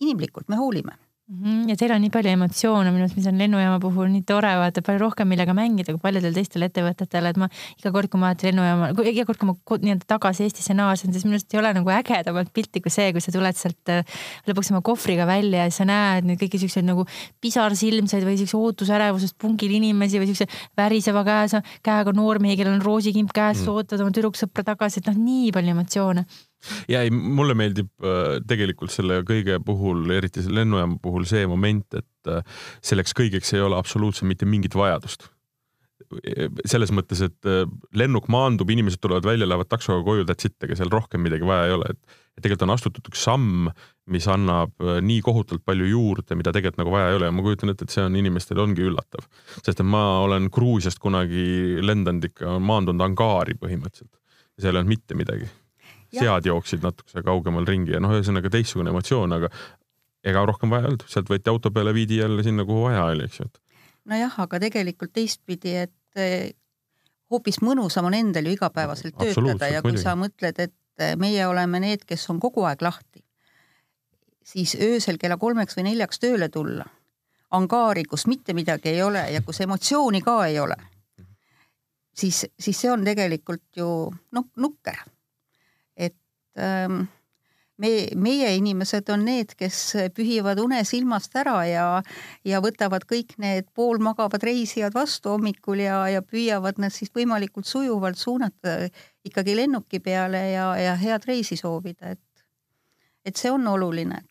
inimlikult me hoolime ja teil on nii palju emotsioone minu arust, mis on lennujaama puhul nii tore, vaata palju rohkem, millega mängida kui paljudel teistel ettevõtetel, et ma iga kord, kui ma lennujaama, iga kord, kui ma nii-öelda tagasi Eestisse naasen, siis minu arust ei ole nagu ägedamat pilti kui see, kui sa tuled sealt äh, lõpuks oma kohvriga välja ja sa näed neid kõiki siukseid nagu pisarsilmseid või siukse ootusärevusest pungil inimesi või siukse väriseva käes, käega noormehi, kellel on roosikimp käes mm., ootavad oma tüdruksõpra tagasi, et noh, nii palju emotsioone ja ei, mulle meeldib äh, tegelikult selle kõige puhul, eriti selle lennujaama puhul see moment, et äh, selleks kõigeks ei ole absoluutselt mitte mingit vajadust. selles mõttes, et äh, lennuk maandub, inimesed tulevad välja, lähevad taksoga koju, that's it, ega seal rohkem midagi vaja ei ole, et et tegelikult on astutud üks samm, mis annab nii kohutavalt palju juurde, mida tegelikult nagu vaja ei ole ja ma kujutan ette, et see on inimestele ongi üllatav. sest et ma olen Gruusiast kunagi lendanud ikka, maandunud Angaari põhimõtteliselt. seal ei olnud mitte midagi sead jooksid natukese kaugemal ringi ja noh, ühesõnaga teistsugune emotsioon, aga ega rohkem vaja ei olnud, sealt võeti auto peale, viidi jälle sinna, kuhu vaja oli, eks ju. nojah, aga tegelikult teistpidi, et eh, hoopis mõnusam on endal ju igapäevaselt töötada ja kui muidugi. sa mõtled, et eh, meie oleme need, kes on kogu aeg lahti, siis öösel kella kolmeks või neljaks tööle tulla, angaari, kus mitte midagi ei ole ja kus emotsiooni ka ei ole, siis, siis see on tegelikult ju noh, nukker ähm, me, meie inimesed on need, kes pühivad une silmast ära ja, ja võtavad kõik need poolmagavad reisijad vastu hommikul ja, ja püüavad nad siis võimalikult sujuvalt suunata ikkagi lennuki peale ja, ja head reisi soovida, et, et see on oluline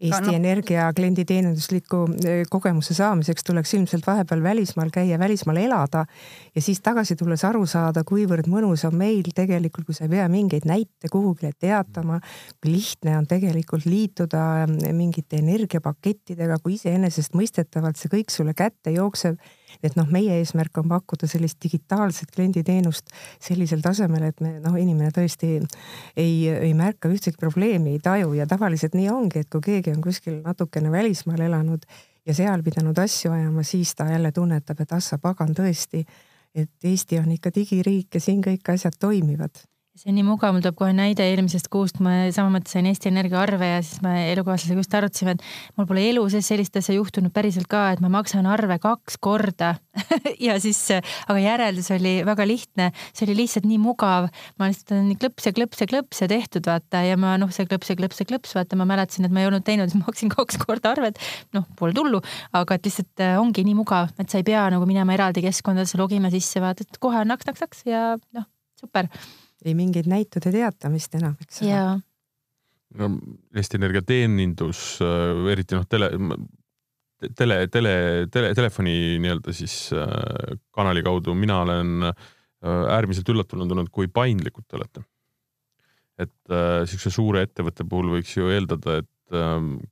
Eesti no, Energia klienditeenindusliku eh, kogemuse saamiseks tuleks ilmselt vahepeal välismaal käia, välismaal elada ja siis tagasi tulles aru saada, kuivõrd mõnus on meil tegelikult, kui sa ei pea mingeid näite kuhugile teatama, kui lihtne on tegelikult liituda eh, mingite energiapakettidega, kui iseenesestmõistetavalt see kõik sulle kätte jookseb et noh, meie eesmärk on pakkuda sellist digitaalset klienditeenust sellisel tasemel, et me noh, inimene tõesti ei, ei märka ühtegi probleemi, ei taju. Ja tavaliselt nii ongi, et kui keegi on kuskil natukene välismaal elanud ja seal pidanud asju ajama, siis ta jälle tunnetab, et ah sa pagan tõesti, et Eesti on ikka digiriik ja siin kõik asjad toimivad see on nii mugav, mul tuleb kohe näide eelmisest kuust, ma sama mõttes sain Eesti Energia arve ja siis me elukaaslasega just arutasime, et mul pole elu sees sellist asja juhtunud päriselt ka, et ma maksan arve kaks korda (laughs) ja siis, aga järeldus oli väga lihtne, see oli lihtsalt nii mugav. ma lihtsalt olen klõps ja klõps ja klõps ja tehtud vaata ja ma noh, see klõps ja klõps ja klõps, vaata, ma mäletasin, et ma ei olnud teinud, siis maksin (laughs) kaks korda arvet. noh, pole tullu, aga et lihtsalt äh, ongi nii mugav, et sa ei pea nagu minema eraldi keskkondadesse, logima sisse, vaata, et kohe naks-naks-naks ja noh, super ei mingeid näitude teatamist enam, eks ole. no Eesti Energia teenindus, äh, eriti noh, tele, tele, tele, tele, telefoni nii-öelda siis äh, kanali kaudu, mina olen äh, äärmiselt üllatunud olnud, kui paindlikud te olete. et siukse suure ettevõtte puhul võiks ju eeldada, et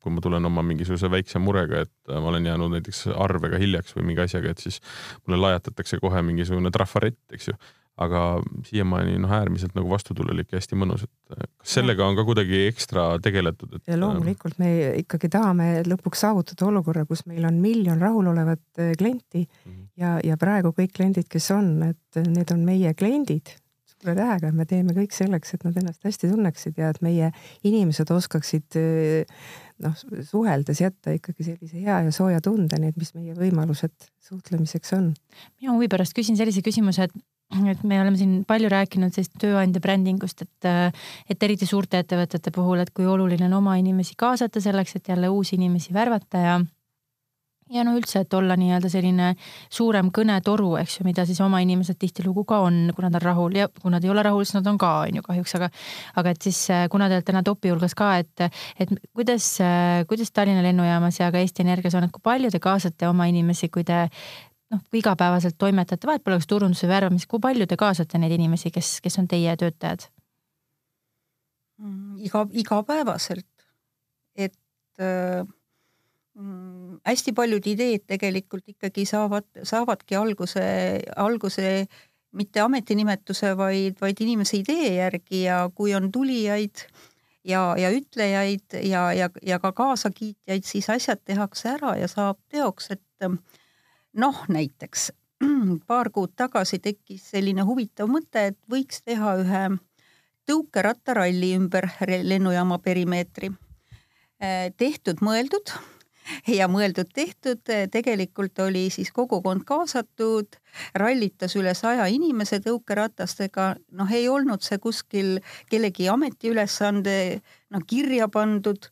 kui ma tulen oma mingisuguse väikse murega, et ma olen jäänud näiteks arvega hiljaks või mingi asjaga, et siis mulle lajatatakse kohe mingisugune trafarett, eks ju aga siiamaani noh, äärmiselt nagu vastutulelik ja hästi mõnus, et äh, kas sellega on ka kuidagi ekstra tegeletud et...? ja äh, loomulikult me ikkagi tahame lõpuks saavutada olukorra, kus meil on miljon rahulolevat äh, klienti mm -hmm. ja, ja praegu kõik kliendid, kes on, et need on meie kliendid suure tähega, me teeme kõik selleks, et nad ennast hästi tunneksid ja et meie inimesed oskaksid noh, suheldes jätta ikkagi sellise hea ja sooja tunde, nii et mis meie võimalused suhtlemiseks on. mina huvi pärast küsin sellise küsimuse, et et me oleme siin palju rääkinud sellist tööandja brändingust, et, et eriti suurte ettevõtete puhul, et kui oluline on oma inimesi kaasata selleks, et jälle uusi inimesi värvata ja ja no üldse, et olla nii-öelda selline suurem kõnetoru, eks ju, mida siis oma inimesed tihtilugu ka on, kui nad on rahul. Ja kui nad ei ole rahul, siis nad on ka, on ju kahjuks, aga aga et siis kuna te olete täna topi hulgas ka, et, et kuidas, kuidas Tallinna lennujaamas ja ka Eesti Energias on, et kui palju te kaasate oma inimesi, kui te noh, igapäevaselt toimetate, vahet pole, kas turunduse värbamist, kui palju te kaasate neid inimesi, kes, kes on teie töötajad? Mm, iga, igapäevaselt, et äh, mm, hästi paljud ideed tegelikult ikkagi saavad, saavadki alguse, alguse mitte ametinimetuse, vaid, vaid inimese idee järgi ja kui on tulijaid ja, ja ütlejaid ja, ja, ja ka kaasakiitjaid, siis asjad tehakse ära ja saab teoks, et noh, näiteks (clears throat) paar kuud tagasi tekkis selline huvitav mõte, et võiks teha ühe tõukerattaralli ümber lennujaama perimeetri. Äh, tehtud-mõeldud, (laughs) ja mõeldud-tehtud, tegelikult oli siis kogukond kaasatud, rallitas üle saja inimese tõukeratastega, noh, ei olnud see kuskil kellegi ametiülesande noh, kirja pandud.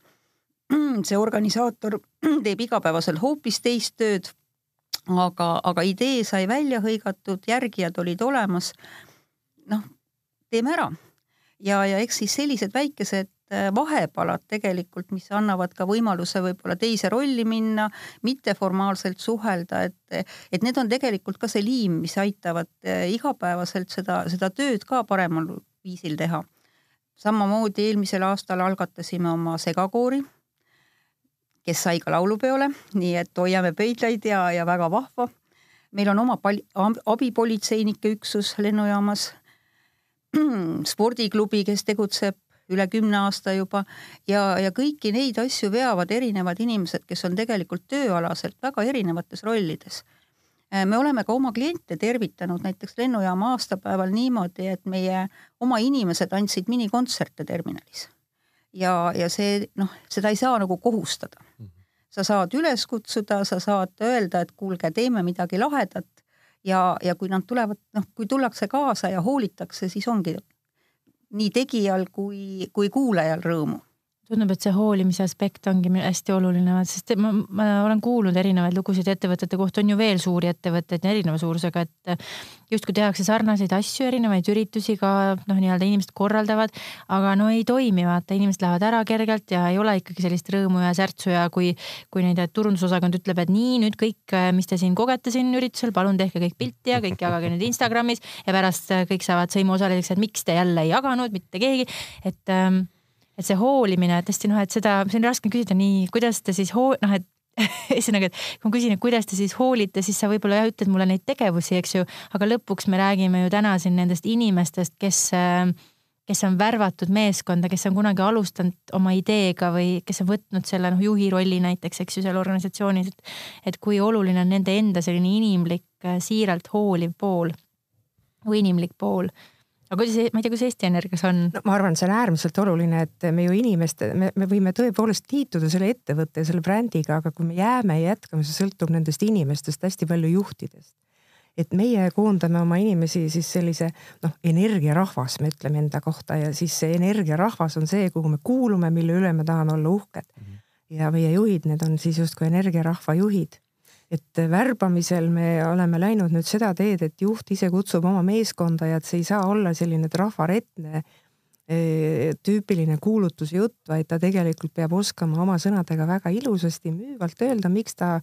(clears throat) see organisaator (clears throat) teeb igapäevaselt hoopis teist tööd. Aga, aga idee sai välja hõigatud, järgijad olid olemas. noh, teeme ära ja, ja eks siis sellised väikesed Äh, vahepalad tegelikult, mis annavad ka võimaluse võib-olla teise rolli minna, mitteformaalselt suhelda, et, et need on tegelikult ka see liim, mis aitavad äh, igapäevaselt seda, seda tööd ka paremal viisil teha. samamoodi eelmisel aastal algatasime oma segakoori, kes sai ka laulupeole, nii et hoiame pöidlaid ja, ja väga vahva. meil on oma pal-, abipolitseinike üksus lennujaamas (clears throat) spordiklubi, kes tegutseb üle kümne aasta juba ja, ja kõiki neid asju veavad erinevad inimesed, kes on tegelikult tööalaselt väga erinevates rollides. Äh, me oleme ka oma kliente tervitanud näiteks lennujaama aastapäeval niimoodi, et meie oma inimesed andsid minikontserte terminalis. Ja, ja see noh, seda ei saa nagu kohustada. sa saad üles kutsuda, sa saad öelda, et kuulge, teeme midagi lahedat ja, ja kui nad tulevad, noh, kui tullakse kaasa ja hoolitakse, siis ongi nii tegijal kui, kui kuulajal rõõmu tundub, et see hoolimise aspekt ongi hästi oluline, sest ma, ma olen kuulnud erinevaid lugusid ettevõtete kohta, on ju veel suuri ettevõtteid erineva suurusega, et justkui tehakse sarnaseid asju, erinevaid üritusi ka noh, nii-öelda inimesed korraldavad, aga no ei toimi, vaata, inimesed lähevad ära kergelt ja ei ole ikkagi sellist rõõmu ja särtsu ja kui, kui nende turundusosakond ütleb, et nii nüüd kõik, mis te siin kogete siin üritusel, palun tehke kõik pilti ja kõik jagage nüüd Instagramis ja pärast kõik saavad sõimuosaliseks, et miks te jälle ei jaganud, mitte keegi, et ähm, et see hoolimine tõesti noh, et seda, see on raske küsida nii, kuidas te siis hoo-, noh, et (laughs) ühesõnaga, et kui ma küsin, et kuidas te siis hoolite, siis sa võib-olla jah ütled mulle neid tegevusi, eks ju, aga lõpuks me räägime ju täna siin nendest inimestest, kes, kes on värvatud meeskonda, kes on kunagi alustanud oma ideega või kes on võtnud selle noh, juhi rolli näiteks, eks ju, seal organisatsioonis, et, et kui oluline on nende enda selline inimlik, siiralt hooliv pool või inimlik pool aga kuidas, ma ei tea, kuidas Eesti Energias on? no ma arvan, see on äärmiselt oluline, et me ju inimeste, me, me võime tõepoolest liituda selle ettevõtte ja selle brändiga, aga kui me jääme ja jätkame, see sõltub nendest inimestest, hästi palju juhtidest. et meie koondame oma inimesi siis sellise noh, energiarahvas, me ütleme enda kohta ja siis see energiarahvas on see, kuhu me kuulume, mille üle me tahame olla uhked. -hmm. ja meie juhid, need on siis justkui energiarahva juhid et värbamisel me oleme läinud nüüd seda teed, et juht ise kutsub oma meeskonda ja et see ei saa olla selline trafaretne e, tüüpiline kuulutusjutt, vaid ta tegelikult peab oskama oma sõnadega väga ilusasti müüvalt öelda, miks ta,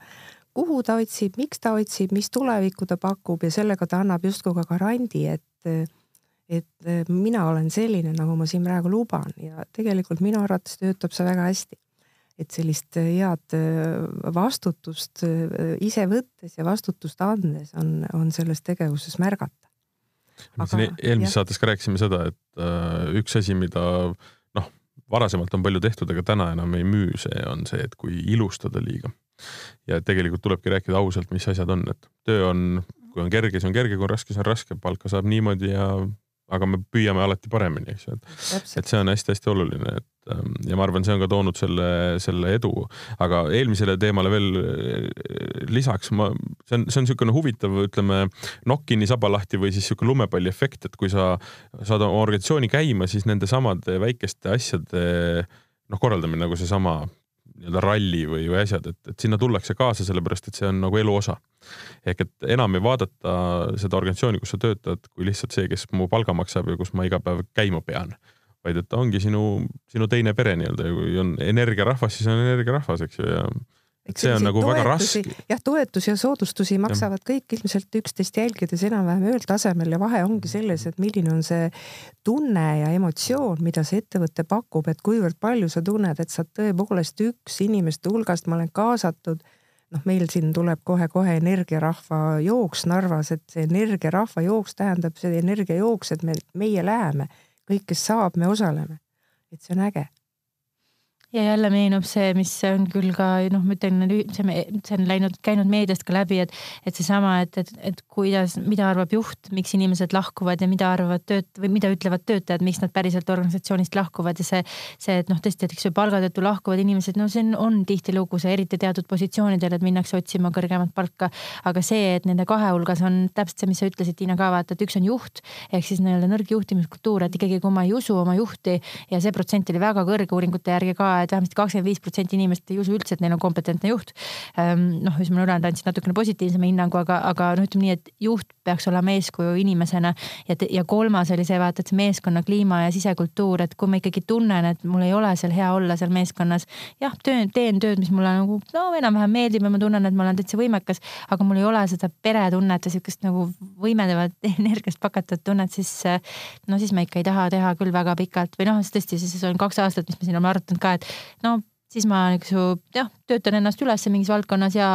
kuhu ta otsib, miks ta otsib, mis tulevikku ta pakub ja sellega ta annab justkui ka garandi, et et mina olen selline, nagu ma siin praegu luban. Ja tegelikult minu arvates töötab see väga hästi et sellist äh, head äh, vastutust äh, ise võttes ja vastutust andes on, on selles tegevuses märgata. me siin e-, eelmises saates ka rääkisime seda, et äh, üks asi, mida noh, varasemalt on palju tehtud, aga täna enam ei müü, see on see, et kui ilustada liiga. ja tegelikult tulebki rääkida ausalt, mis asjad on, et töö on, kui on kerge, siis on kerge, kui on raske, siis on raske, palka saab niimoodi ja aga me püüame alati paremini, eks ju, et, et see on hästi-hästi oluline, et ähm, ja ma arvan, see on ka toonud selle, selle edu, aga eelmisele teemale veel äh, lisaks ma, see on, see on niisugune huvitav, ütleme, nokkini saba lahti või siis niisugune lumepalliefekt, et kui sa saad oma organisatsiooni käima, siis nende samade väikeste asjade noh, korraldamine nagu seesama nii-öelda ralli või, või asjad, et, et sinna tullakse kaasa, sellepärast et see on nagu elu osa. Ehk et enam ei vaadata seda organisatsiooni, kus sa töötad, kui lihtsalt see, kes mu palga maksab ja kus ma iga päev käima pean, vaid et ta ongi sinu, sinu teine pere nii-öelda ja kui on energiarahvas, siis on energiarahvas, eks ju, ja see on nagu toetusi, väga raske. jah, toetusi ja soodustusi maksavad ja. kõik ilmselt üksteist jälgides enam-vähem ühel tasemel ja vahe ongi selles, et milline on see tunne ja emotsioon, mida see ettevõte pakub, et kuivõrd palju sa tunned, et sa tõepoolest üks inimeste hulgast, ma olen kaasatud. Noh, meil siin tuleb kohe-kohe energiarahva jooks Narvas, et see energiarahva jooks tähendab see energiajooks, et me, meie läheme, kõik, kes saab, me osaleme. et see on äge ja jälle meenub see, mis on küll ka noh, ma ütlen, see, on läinud, käinud meediast ka läbi, et, et seesama, et, et, et kuidas, mida arvab juht, miks inimesed lahkuvad ja mida arvavad tööt- või mida ütlevad töötajad, miks nad päriselt organisatsioonist lahkuvad ja see, see, et noh, tõesti, et eks ju palga tõttu lahkuvad inimesed, no see on, on tihtilugu see eriti teatud positsioonidel, et minnakse otsima kõrgemat palka. aga see, et nende kahe hulgas on täpselt see, mis sa ütlesid, Tiina ka vaata, et üks on juht ehk siis nii-öelda nõrk juhtimiskultuur, et ikkagi, kui ma ei usu oma juhti ja see protsent oli väga kõrge uuringute järgi ka et vähemasti kakskümmend viis protsenti inimest ei usu üldse, et neil on kompetentne juht. Ehm, noh, ma ülejäänud andsin natukene positiivsema hinnangu, aga, aga noh, ütleme nii, et juht peaks olema eeskuju inimesena ja, ja kolmas oli see vaata, et see meeskonna kliima ja sisekultuur, et kui ma ikkagi tunnen, et mul ei ole seal hea olla seal meeskonnas. jah, töö, teen tööd, mis mulle nagu no enam-vähem meeldib ja ma tunnen, et ma olen täitsa võimekas, aga mul ei ole seda peretunnet ja sihukest nagu võimendavat (laughs) energiast pakatud tunnet, siis no siis ma ikka ei taha teha küll väga pikalt või noh, tõesti, siis on kaks aastat, mis me siin oleme arutanud ka, et no siis ma eks ju jah, töötan ennast üles mingis valdkonnas ja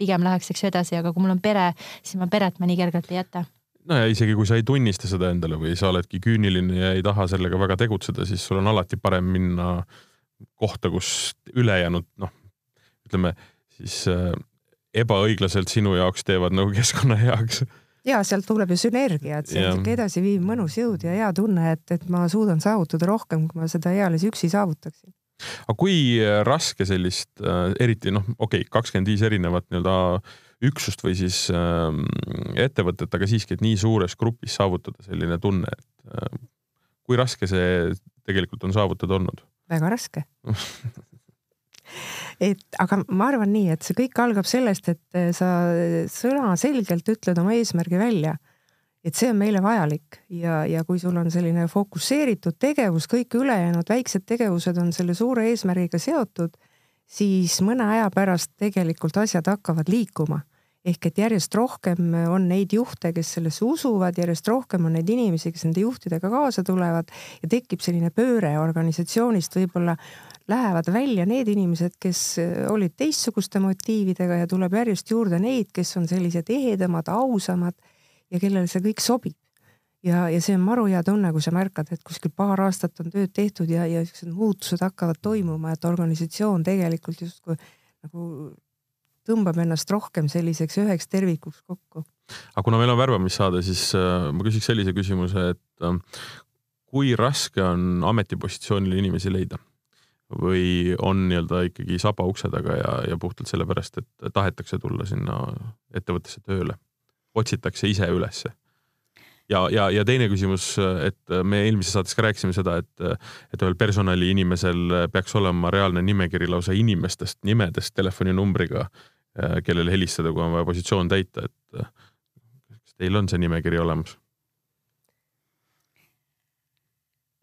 pigem läheks eks ju edasi, aga kui mul on pere, siis ma peret ma nii kergelt ei jäta. No ja isegi kui sa ei tunnista seda endale või sa oledki küüniline ja ei taha sellega väga tegutseda, siis sul on alati parem minna kohta, kus ülejäänud noh, ütleme siis äh, ebaõiglaselt sinu jaoks teevad nagu keskkonna heaks. Ja sealt tuleb ju sünergia, et see on siuke edasiviiv mõnus jõud ja hea tunne, et, et ma suudan saavutada rohkem, kui ma seda eales üksi saavutaksin aga kui äh, raske sellist, äh, eriti noh, okei okay,, kakskümmend viis erinevat nii-öelda üksust või siis äh, ettevõtet, aga siiski, et nii suures grupis saavutada selline tunne, et äh, kui raske see tegelikult on saavutada olnud? väga raske (laughs) et aga ma arvan nii, et see kõik algab sellest, et sa sõnaselgelt ütled oma eesmärgi välja et see on meile vajalik ja, ja kui sul on selline fokusseeritud tegevus, kõik ülejäänud väiksed tegevused on selle suure eesmärgiga seotud, siis mõne aja pärast tegelikult asjad hakkavad liikuma. ehk et järjest rohkem on neid juhte, kes sellesse usuvad, järjest rohkem on neid inimesi, kes nende juhtidega kaasa tulevad ja tekib selline pööre organisatsioonist, võib-olla lähevad välja need inimesed, kes olid teistsuguste motiividega ja tuleb järjest juurde neid, kes on sellised ehedamad, ausamad ja kellele see kõik sobib. ja, ja see on maru hea tunne, kui sa märkad, et kuskil paar aastat on tööd tehtud ja, ja siuksed muutused hakkavad toimuma, et organisatsioon tegelikult justkui nagu tõmbab ennast rohkem selliseks üheks tervikuks kokku. aga kuna meil on värbamissaade, siis äh, ma küsiks sellise küsimuse, et äh, kui raske on ametipositsioonil inimesi leida? või on nii-öelda ikkagi saba ukse taga ja, ja puhtalt sellepärast, et tahetakse tulla sinna ettevõttesse tööle? Otsitakse ise ülesse. ja, ja, ja teine küsimus, et me eelmises saates ka rääkisime seda, et, et ühel personaliinimesel peaks olema reaalne nimekiri lausa inimestest, nimedest telefoninumbriga, kellele helistada, kui on vaja positsioon täita, et kas teil on see nimekiri olemas?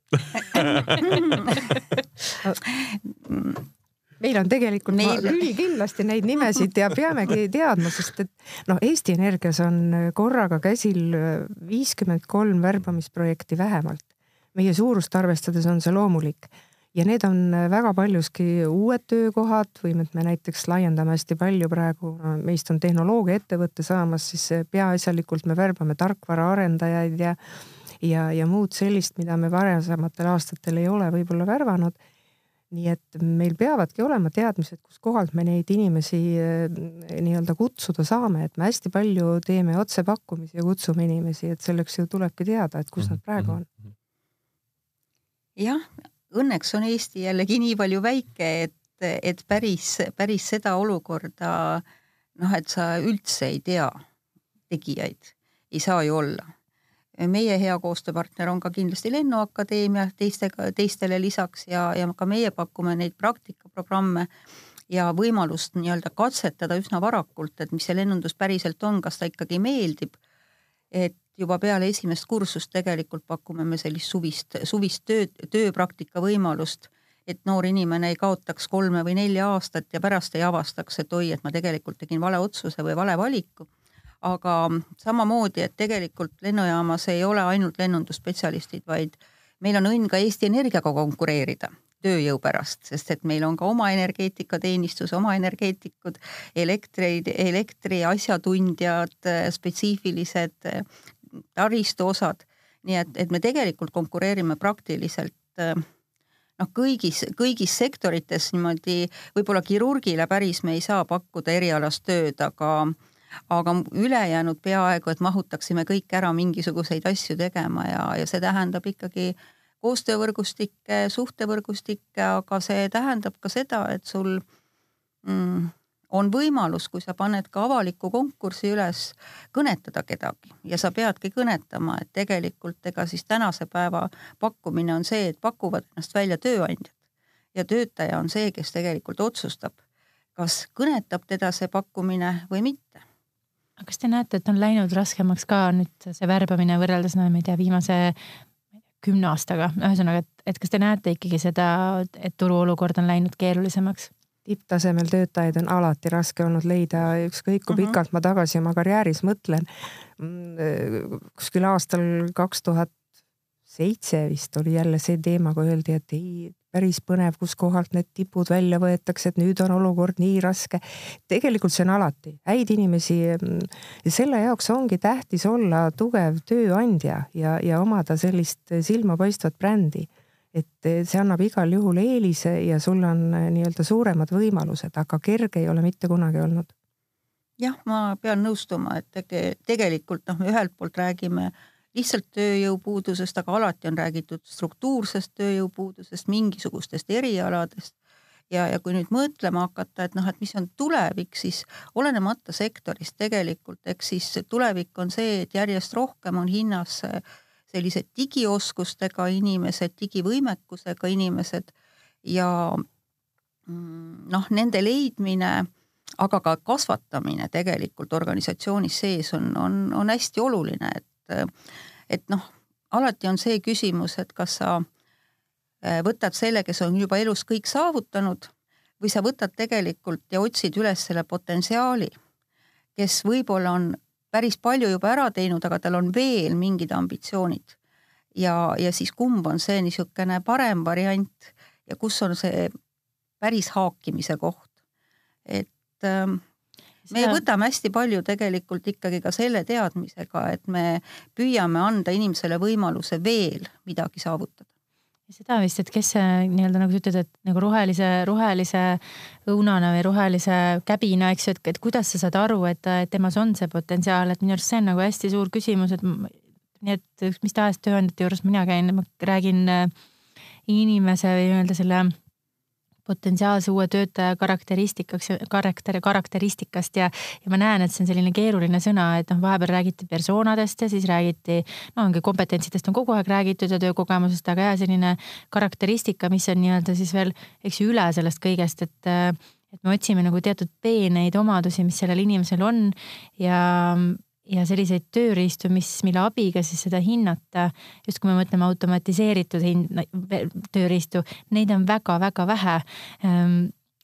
(laughs) meil on tegelikult meil... küll kindlasti neid nimesid ja peamegi (laughs) teadma, sest et noh, Eesti Energias on korraga käsil viiskümmend kolm värbamisprojekti vähemalt. meie suurust arvestades on see loomulik. Ja need on väga paljuski uued töökohad või me näiteks laiendame hästi palju praegu, meist on tehnoloogiaettevõte saamas, siis peaasjalikult me värbame tarkvaraarendajaid ja ja, ja muud sellist, mida me varasematel aastatel ei ole võib-olla värvanud nii et meil peavadki olema teadmised, kuskohalt me neid inimesi eh, nii-öelda kutsuda saame, et me hästi palju teeme otsepakkumisi ja kutsume inimesi, et selleks ju tulebki teada, et kus nad praegu on. Mhm. jah, õnneks on Eesti jällegi nii palju väike, et, et päris, päris seda olukorda noh, et sa üldse ei tea tegijaid, ei saa ju olla meie hea koostööpartner on ka kindlasti Lennuakadeemia teistega, teistele lisaks ja, ja ka meie pakume neid praktikaprogramme ja võimalust nii-öelda katsetada üsna varakult, et mis see lennundus päriselt on, kas ta ikkagi meeldib. et juba peale esimest kursust tegelikult pakume me sellist suvist, suvist töö, tööpraktika võimalust, et noor inimene ei kaotaks kolme või nelja aastat ja pärast ei avastaks, et oi, et ma tegelikult tegin vale otsuse või vale valiku aga samamoodi, et tegelikult lennujaamas ei ole ainult lennundusspetsialistid, vaid meil on õnn ka Eesti Energiaga konkureerida tööjõu pärast, sest et meil on ka oma energeetikateenistus, oma energeetikud, elektri, elektri asjatundjad, spetsiifilised taristuosad. nii et, et me tegelikult konkureerime praktiliselt noh, kõigis, kõigis sektorites niimoodi, võib-olla kirurgile päris me ei saa pakkuda erialast tööd, aga aga ülejäänud peaaegu, et mahutaksime kõik ära mingisuguseid asju tegema ja, ja see tähendab ikkagi koostöövõrgustikke, suhtevõrgustikke, aga see tähendab ka seda, et sul mm, on võimalus, kui sa paned ka avaliku konkursi üles, kõnetada kedagi. Ja sa peadki kõnetama, et tegelikult ega siis tänase päeva pakkumine on see, et pakuvad ennast välja tööandjad. Ja töötaja on see, kes tegelikult otsustab, kas kõnetab teda see pakkumine või mitte kas te näete, et on läinud raskemaks ka nüüd see värbamine võrreldes, no ma ei tea, viimase kümne aastaga, ühesõnaga, et, et kas te näete ikkagi seda, et turuolukord on läinud keerulisemaks? tipptasemel töötajaid on alati raske olnud leida, ükskõik kui uh mhm. -huh. pikalt ma tagasi oma karjääris mõtlen. Kuskil aastal kaks tuhat seitse vist oli jälle see teema, kui öeldi, et ei, päris põnev, kuskohalt need tipud välja võetakse, et nüüd on olukord nii raske. tegelikult see on alati, häid inimesi mm, selle jaoks ongi tähtis olla tugev tööandja ja, ja omada sellist silmapaistvat brändi. et see annab igal juhul eelise ja sul on eh, nii-öelda suuremad võimalused, aga kerge ei ole mitte kunagi olnud. jah, ma pean nõustuma, et tege, tegelikult noh, me ühelt poolt räägime äh, lihtsalt tööjõupuudusest, aga alati on räägitud struktuursest tööjõupuudusest, mingisugustest erialadest. ja, ja kui nüüd mõtlema hakata, et noh, et mis on tulevik, siis olenemata sektorist tegelikult, eks siis tulevik on see, et järjest rohkem on hinnas sellised digioskustega inimesed, digivõimekusega inimesed ja mm, noh, nende leidmine aga ka kasvatamine tegelikult organisatsioonis sees on, on, on hästi oluline, et et noh, alati on see küsimus, et kas sa äh, võtad selle, kes on juba elus kõik saavutanud või sa võtad tegelikult ja otsid üles selle potentsiaali, kes võib-olla on päris palju juba ära teinud, aga tal on veel mingid ambitsioonid. ja, ja siis kumb on see niisugune parem variant ja kus on see päris haakimise koht. et ähm, me võtame hästi palju tegelikult ikkagi ka selle teadmisega, et me püüame anda inimesele võimaluse veel midagi saavutada. Seda vist, et kes see nii-öelda nagu sa ütled, et nagu rohelise, rohelise õunana või rohelise käbina, eks ju, et, et kuidas sa saad aru, et, et temas on see potentsiaal, et minu arust see on nagu hästi suur küsimus, et nii et mis tahes tööandjate juures mina käin, ma räägin äh, inimese või nii-öelda selle potentsiaalse uue töötaja karakteristikaks, karakter, karakteristikast ja, ja ma näen, et see on selline keeruline sõna, et noh, vahepeal räägiti persoonadest ja siis räägiti, no ongi kompetentsidest on kogu aeg räägitud ja töökogemusest, aga jah, selline karakteristika, mis on nii-öelda siis veel, eks ju, üle sellest kõigest, et et me otsime nagu teatud peeneid omadusi, mis sellel inimesel on ja ja selliseid tööriistu, mis, mille abiga siis seda hinnata, just kui me mõtleme automatiseeritud hind, tööriistu, neid on väga-väga vähe ehm,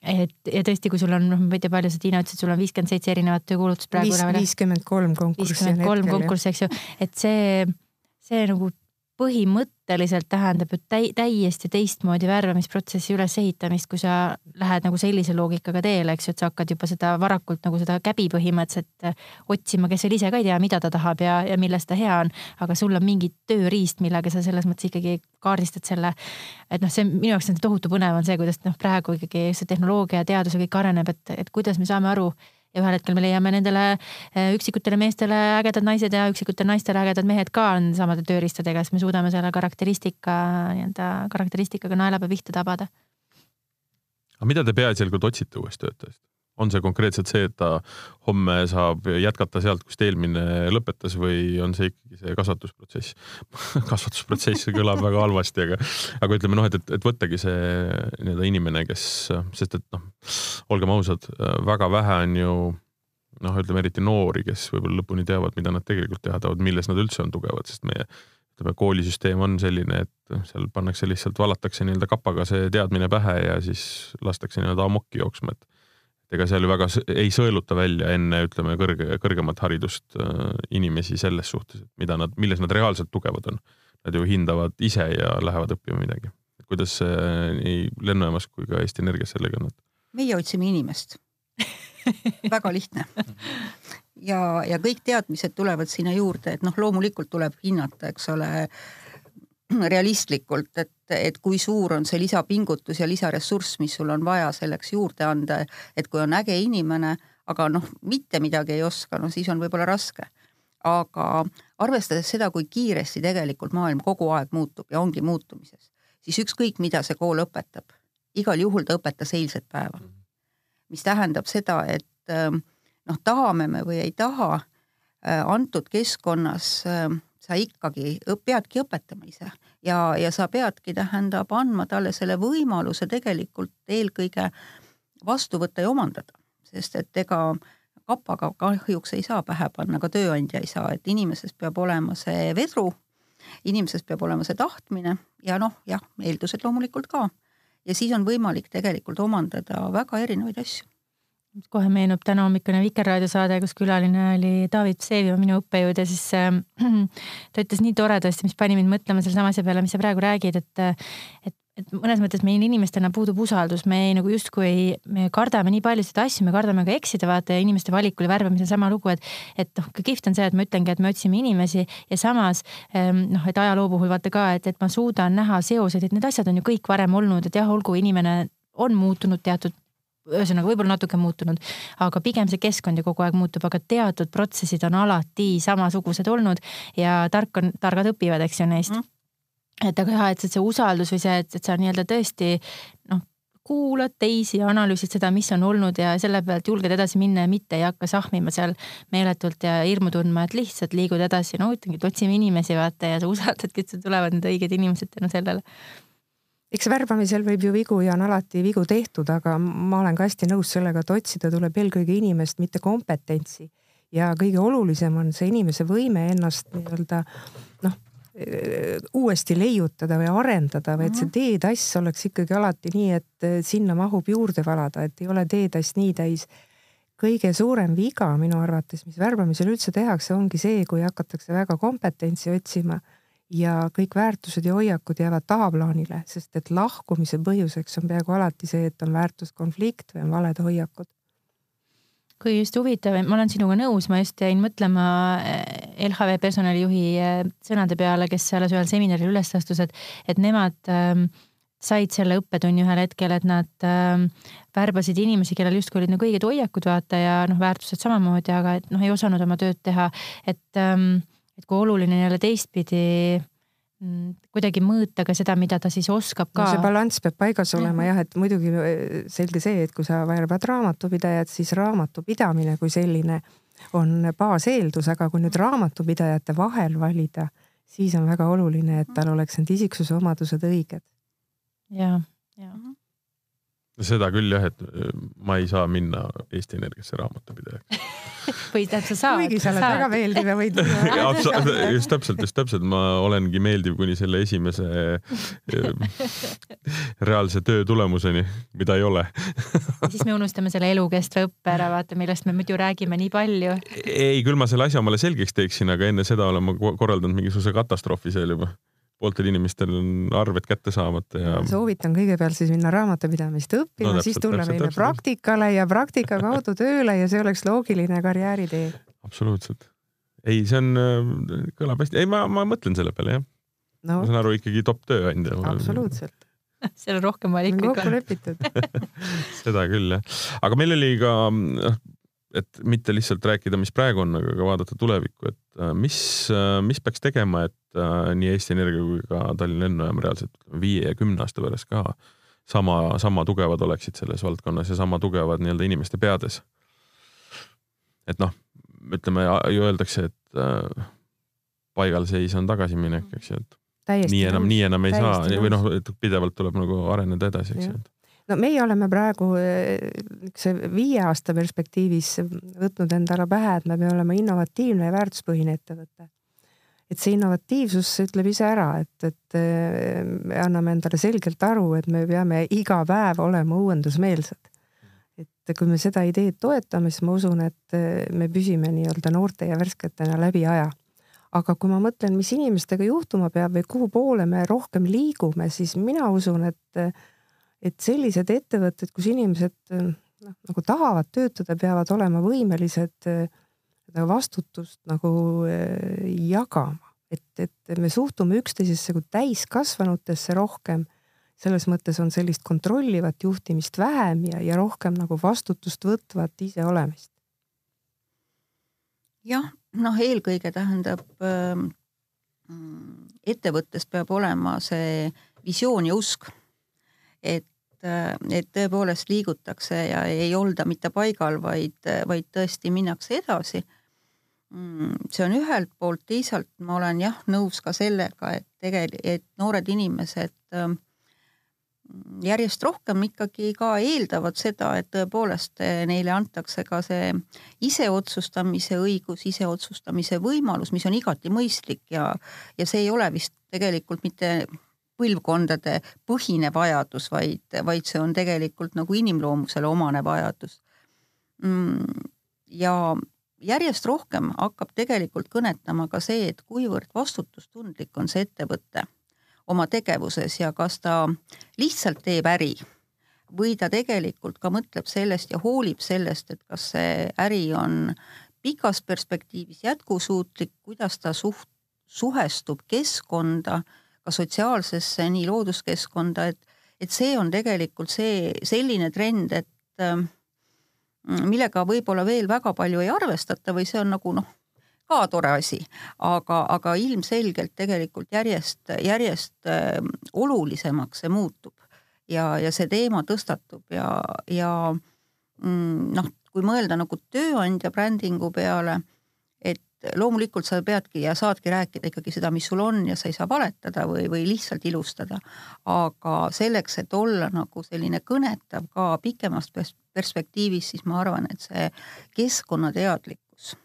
et ja tõesti, kui sul on, noh, ma ei tea, palju sa, Tiina, ütlesid, sul on viiskümmend seitse erinevat töökuulutust praegu üleval. viiskümmend kolm konkurssi. viiskümmend kolm konkurssi, eks ju, et see, see nagu põhimõtteliselt tähendab ju täi, täiesti teistmoodi värbamisprotsessi ülesehitamist, kui sa lähed nagu sellise loogikaga teele, eks ju, et sa hakkad juba seda varakult nagu seda käbi põhimõtteliselt otsima, kes veel ise ka ei tea, mida ta tahab ja, ja milles ta hea on. aga sul on mingi tööriist, millega sa selles mõttes ikkagi kaardistad selle. et noh, see minu jaoks on tohutu põnev on see, kuidas noh, praegu ikkagi see tehnoloogia ja teadus ja kõik areneb, et, et kuidas me saame aru ja ühel hetkel me leiame nendele eh, üksikutele meestele ägedad naised ja üksikutele naistele ägedad mehed ka on samade tööriistadega, siis me suudame selle karakteristika nii-öelda karakteristikaga naelapea pihta tabada. aga mida te peaasjalikult otsite uuest töötajast? On see konkreetselt see, et ta homme saab jätkata sealt, kust eelmine lõpetas või on see ikkagi see kasvatusprotsess? (laughs) Kasvatusprotsess kõlab väga halvasti, aga, aga ütleme noh, et, et, et võttagi see nii-öelda inimene, kes, sest et noh, olgem ausad, väga vähe on ju noh, ütleme eriti noori, kes võib-olla lõpuni teavad, mida nad tegelikult teha tahavad, milles nad üldse on tugevad, sest meie ütleme, koolisüsteem on selline, et seal pannakse lihtsalt, valatakse nii-öelda kapaga see teadmine pähe ja siis lastakse nii-öelda amokki jooksma, et ega seal ju väga ei sõeluta välja enne, ütleme, kõrge, kõrgemat haridust äh, inimesi selles suhtes, et mida nad, milles nad reaalselt tugevad on. Nad ju hindavad ise ja lähevad õppima midagi. kuidas see nii lennujaamas kui ka Eesti Energias sellega on? meie otsime inimest (laughs) väga lihtne. ja, ja kõik teadmised tulevad sinna juurde, et noh, loomulikult tuleb hinnata, eks ole, (clears throat) realistlikult, et, et kui suur on see lisapingutus ja lisaressurss, mis sul on vaja selleks juurde anda, et kui on äge inimene, aga noh, mitte midagi ei oska, no siis on võib-olla raske. aga arvestades seda, kui kiiresti tegelikult maailm kogu aeg muutub ja ongi muutumises, siis ükskõik, mida see kool õpetab, igal juhul ta õpetas eilset päeva. mis tähendab seda, et noh, tahame me või ei taha, antud keskkonnas sa ikkagi peadki õpetama ise. Ja, ja sa peadki, tähendab, andma talle selle võimaluse tegelikult eelkõige vastu võtta ja omandada, sest et ega kapaga kahjuks ei saa pähe panna, ka tööandja ei saa, et inimeses peab olema see vedru, inimeses peab olema see tahtmine ja noh, jah, eeldused loomulikult ka. ja siis on võimalik tegelikult omandada väga erinevaid asju kohe meenub tänahommikune Vikerraadio saade, kus külaline oli David Vseviov, minu õppejõud ja siis äh, (clears throat) ta ütles nii toredasti, mis pani mind mõtlema sellesama asja peale, mis sa praegu räägid, et, et et mõnes mõttes meil inimestena puudub usaldus, me ei, nagu justkui, me kardame nii paljusid asju, me kardame ka eksida, vaata ja inimeste valikul ja värbamisel sama lugu, et, et noh, kihvt on see, et ma ütlengi, et me otsime inimesi ja samas ähm, noh, et ajaloo puhul vaata ka, et, et ma suudan näha seoseid, et need asjad on ju kõik varem olnud, et jah, olgu inimene on muutunud teatud ühesõnaga võib-olla natuke muutunud, aga pigem see keskkond ju kogu aeg muutub, aga teatud protsessid on alati samasugused olnud ja tark on, targad õpivad, eks ju neist. Mm.. et aga jah, et see usaldus või see, et, et sa nii-öelda tõesti noh, kuulad teisi ja analüüsid seda, mis on olnud ja selle pealt julged edasi minna ja mitte ei hakka sahmima seal meeletult ja hirmu tundma, et lihtsalt liigud edasi, no ütlengi, et otsime inimesi vaata ja sa usaldadki, et tulevad need õiged inimesed tänu sellele eks värbamisel võib ju vigu ja on alati vigu tehtud, aga ma olen ka hästi nõus sellega, et otsida tuleb eelkõige inimest, mitte kompetentsi. ja kõige olulisem on see inimese võime ennast nii-öelda noh, uuesti leiutada või arendada või et see mhm. teetass oleks ikkagi alati nii, et sinna mahub juurde valada, et ei ole teetass nii täis. kõige suurem viga minu arvates, mis värbamisel üldse tehakse, ongi see, kui hakatakse väga kompetentsi otsima ja kõik väärtused ja hoiakud jäävad tahaplaanile, sest et lahkumise põhjuseks on peaaegu alati see, et on väärtuskonflikt või on valed hoiakud. kui just huvitav, ma olen sinuga nõus, ma just jäin mõtlema eh, LHV personalijuhi eh, sõnade peale, kes alles ühel seminaril üles astus, et, et nemad ähm, said selle õppetunni ühel hetkel, et nad ähm, värbasid inimesi, kellel justkui olid nagu õiged hoiakud vaata ja noh, väärtused samamoodi, aga et noh, ei osanud oma tööd teha, et ähm, et kui oluline jälle teistpidi mm, kuidagi mõõta ka seda, mida ta siis oskab ka. no. see balanss peab paigas olema jah, et muidugi äh, selge see, et kui sa värbad raamatupidajat, siis raamatupidamine kui selline on baaseeldus, aga kui nüüd raamatupidajate vahel valida, siis on väga oluline, et tal oleks need isiksuse omadused õiged. ja, ja mhm seda küll jah, et äh, ma ei saa minna Eesti Energiasse raamatupidajaks (laughs) või tähendab, sa saad. kuigi sa oled väga meeldiv ja võid (laughs) just täpselt, just täpselt, ma olengi meeldiv kuni selle esimese äh, reaalse töö tulemuseni, mida ei ole. Siis me unustame selle elukestva õppe ära, vaata, millest me muidu räägime nii palju. ei, küll ma selle asja omale selgeks teeksin, aga enne seda olen ma korraldanud mingisuguse katastroofi seal juba pooltel inimestel on arved kätte saamata ja. soovitan kõigepealt siis minna raamatupidamist õppima no,, siis tulla meile praktikale ja praktika kaudu tööle ja see oleks loogiline karjääritee. absoluutselt. ei, see on, äh, kõlab hästi, ei, ma, ma mõtlen selle peale jah no.. ma saan aru ikkagi top tööandja. absoluutselt (laughs) seal on rohkem valikuid. kokku lepitud (laughs) seda küll jah, aga meil oli ka noh et mitte lihtsalt rääkida, mis praegu on, aga ka vaadata tulevikku, et äh, mis, äh, mis peaks tegema, et äh, nii Eesti Energia kui ka Tallinna Lennujaam reaalselt viie ja kümne aasta pärast ka sama, sama tugevad oleksid selles valdkonnas ja sama tugevad nii-öelda inimeste peades. et noh, ütleme ju öeldakse, et paigalseis on tagasiminek, eks ju, et Täiesti nii enam, nii enam ei saa. või noh, et pidevalt tuleb nagu areneda edasi, eks ju no meie oleme praegu niisuguse viie aasta perspektiivis võtnud endale pähe, et me peame olema innovatiivne ja väärtuspõhine ettevõte. et see innovatiivsus ütleb ise ära, et, et me anname endale selgelt aru, et me peame iga päev olema uuendusmeelsed. et kui me seda ideed toetame, siis ma usun, et me püsime nii-öelda noorte ja värsketena läbi aja aga kui ma mõtlen, mis inimestega juhtuma peab või kuhu poole me rohkem liigume, siis mina usun, et et sellised ettevõtted, kus inimesed noh, nagu tahavad töötada, peavad olema võimelised seda vastutust nagu eh, jagama. et, et me suhtume üksteisesse kui täiskasvanutesse rohkem. selles mõttes on sellist kontrollivat juhtimist vähem ja, ja rohkem nagu vastutust võtvat iseolemist. jah, noh, eelkõige tähendab äh, ettevõttes peab olema see visioon ja usk, et et tõepoolest liigutakse ja ei olda mitte paigal, vaid, vaid tõesti minnakse edasi. Mm, see on ühelt poolt, teisalt ma olen jah nõus ka sellega, et tegelikult, et noored inimesed ähm, järjest rohkem ikkagi ka eeldavad seda, et tõepoolest äh, neile antakse ka see iseotsustamise õigus, iseotsustamise võimalus, mis on igati mõistlik ja, ja see ei ole vist tegelikult mitte põlvkondade põhine vajadus, vaid, vaid see on tegelikult nagu inimloomusele omane vajadus. Mm, ja järjest rohkem hakkab tegelikult kõnetama ka see, et kuivõrd vastutustundlik on see ettevõte oma tegevuses ja kas ta lihtsalt teeb äri või ta tegelikult ka mõtleb sellest ja hoolib sellest, et kas see äri on pikas perspektiivis jätkusuutlik, kuidas ta suht-, suhestub keskkonda, ka sotsiaalsesse, nii looduskeskkonda, et, et see on tegelikult see selline trend, et Mm, millega võib-olla veel väga palju ei arvestata või see on nagu noh, ka tore asi, aga, aga ilmselgelt tegelikult järjest, järjest äh, olulisemaks see muutub ja, ja see teema tõstatub ja, ja mm, noh, kui mõelda nagu tööandja brändingu peale, loomulikult sa peadki ja saadki rääkida ikkagi seda, mis sul on ja sa ei saa valetada või, või lihtsalt ilustada. aga selleks, et olla nagu selline kõnetav ka pikemast perspektiivis, siis ma arvan, et see keskkonnateadlikkus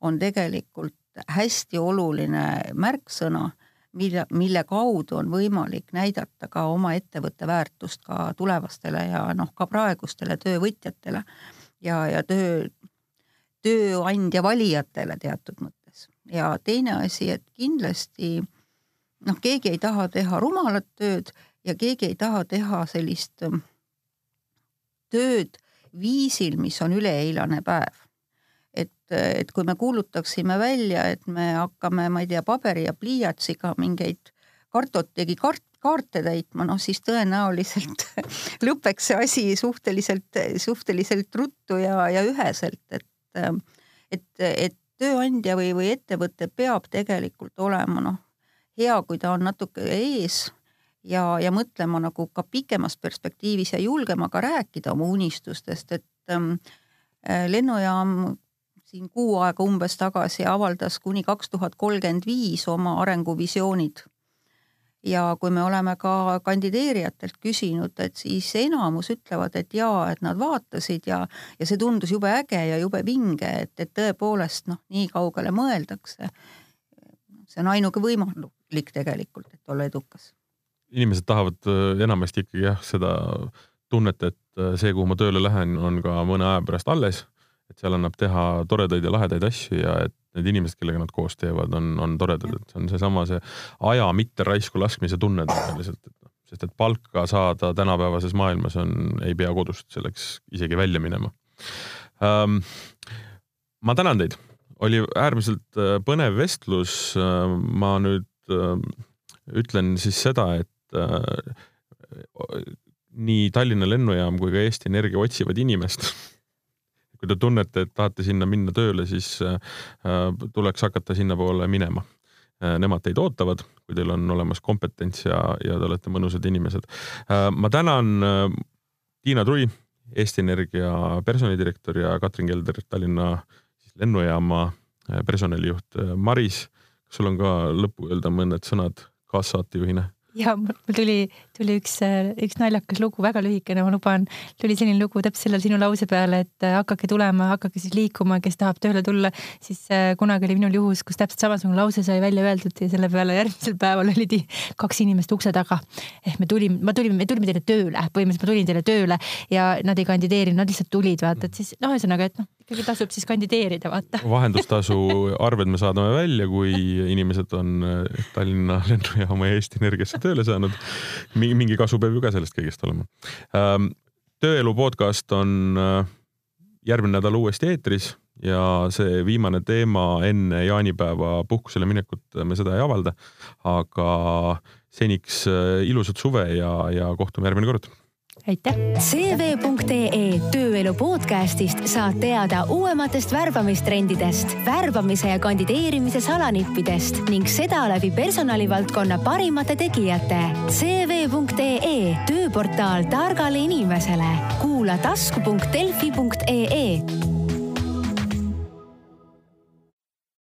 on tegelikult hästi oluline märksõna, mille, mille kaudu on võimalik näidata ka oma ettevõtte väärtust ka tulevastele ja noh, ka praegustele töövõtjatele ja, ja töö, tööandja valijatele teatud mõttes. ja teine asi, et kindlasti noh, keegi ei taha teha rumalat tööd ja keegi ei taha teha sellist tööd, viisil, mis on üleeilane päev. et, et kui me kuulutaksime välja, et me hakkame, ma ei tea, paberi ja pliiatsiga mingeid kartoteki kart-, kaarte täitma, noh siis tõenäoliselt (laughs) lõpeks see asi suhteliselt, suhteliselt ruttu ja, ja üheselt, et, et, et tööandja või, või ettevõte peab tegelikult olema noh, hea, kui ta on natuke ees ja, ja mõtlema nagu ka pikemas perspektiivis ja julgema ka rääkida oma unistustest, et ähm, äh, lennujaam siin kuu aega umbes tagasi avaldas kuni kaks tuhat kolmkümmend viis oma arenguvisioonid. Ja kui me oleme ka kandideerijatelt küsinud, et siis enamus ütlevad, et jaa, et nad vaatasid ja, ja see tundus jube äge ja jube vinge, et, et tõepoolest noh, nii kaugele mõeldakse. see on ainuke võimalik tegelikult, et olla edukas inimesed tahavad äh, enamasti ikkagi jah, seda tunnet, et äh, see, kuhu ma tööle lähen, on ka mõne aja pärast alles. et seal annab teha toredaid ja lahedaid asju ja et need inimesed, kellega nad koos teevad, on, on toredad, et see on seesama see aja mitte raisku laskmise tunne tõenäoliselt, et noh, sest et palka saada tänapäevases maailmas on, ei pea kodust selleks isegi välja minema ähm,. ma tänan teid, oli äärmiselt äh, põnev vestlus. ma nüüd ütlen siis seda, et äh, nii Tallinna lennujaam kui ka Eesti Energia otsivad inimest (laughs) kui te tunnete, et tahate sinna minna tööle, siis äh, tuleks hakata sinnapoole minema äh,. Nemad teid ootavad, kui teil on olemas kompetents ja, ja te olete mõnusad inimesed äh,. ma tänan äh, Tiina Trui, Eesti Energia personalidirektor ja Katrin Kelder, Tallinna lennujaama äh, personalijuht. Äh, Maris, kas sul on ka lõppu öelda mõned sõnad kaassaatejuhina? Ja mul tuli, tuli üks, üks naljakas lugu, väga lühikene, ma luban. tuli selline lugu täpselt selle sinu lause peale, et äh, hakake tulema, hakake siis liikuma, kes tahab tööle tulla. siis äh, kunagi oli minul juhus, kus täpselt samasugune lause sai välja öeldud ja selle peale järgmisel päeval olid kaks inimest ukse taga. ehk me tulime, ma tulin, me tulime teile tööle, põhimõtteliselt ma tulin teile tööle ja nad ei kandideerinud, nad lihtsalt tulid, vaata, et siis noh, ühesõnaga, et noh, ikkagi tasub siis kandideerida, vaata. vahendustasu arved me saadame välja, kui inimesed on äh, Tallinna lennujaama ja Eesti Energiasse tööle saanud. mingi kasu peab ju ka sellest kõigest olema. Ähm, tööelu podcast on äh, järgmine nädal uuesti eetris. ja see viimane teema enne jaanipäeva puhkusele minekut me seda ei avalda. aga seniks ilusat suve ja, ja kohtume järgmine kord aitäh! CV.ee tööelu podcastist saad teada uuematest värbamistrendidest, värbamise ja kandideerimise salanippidest ning seda läbi personalivaldkonna parimate tegijate. CV.ee tööportaal targale inimesele. kuula tasku.delfi.ee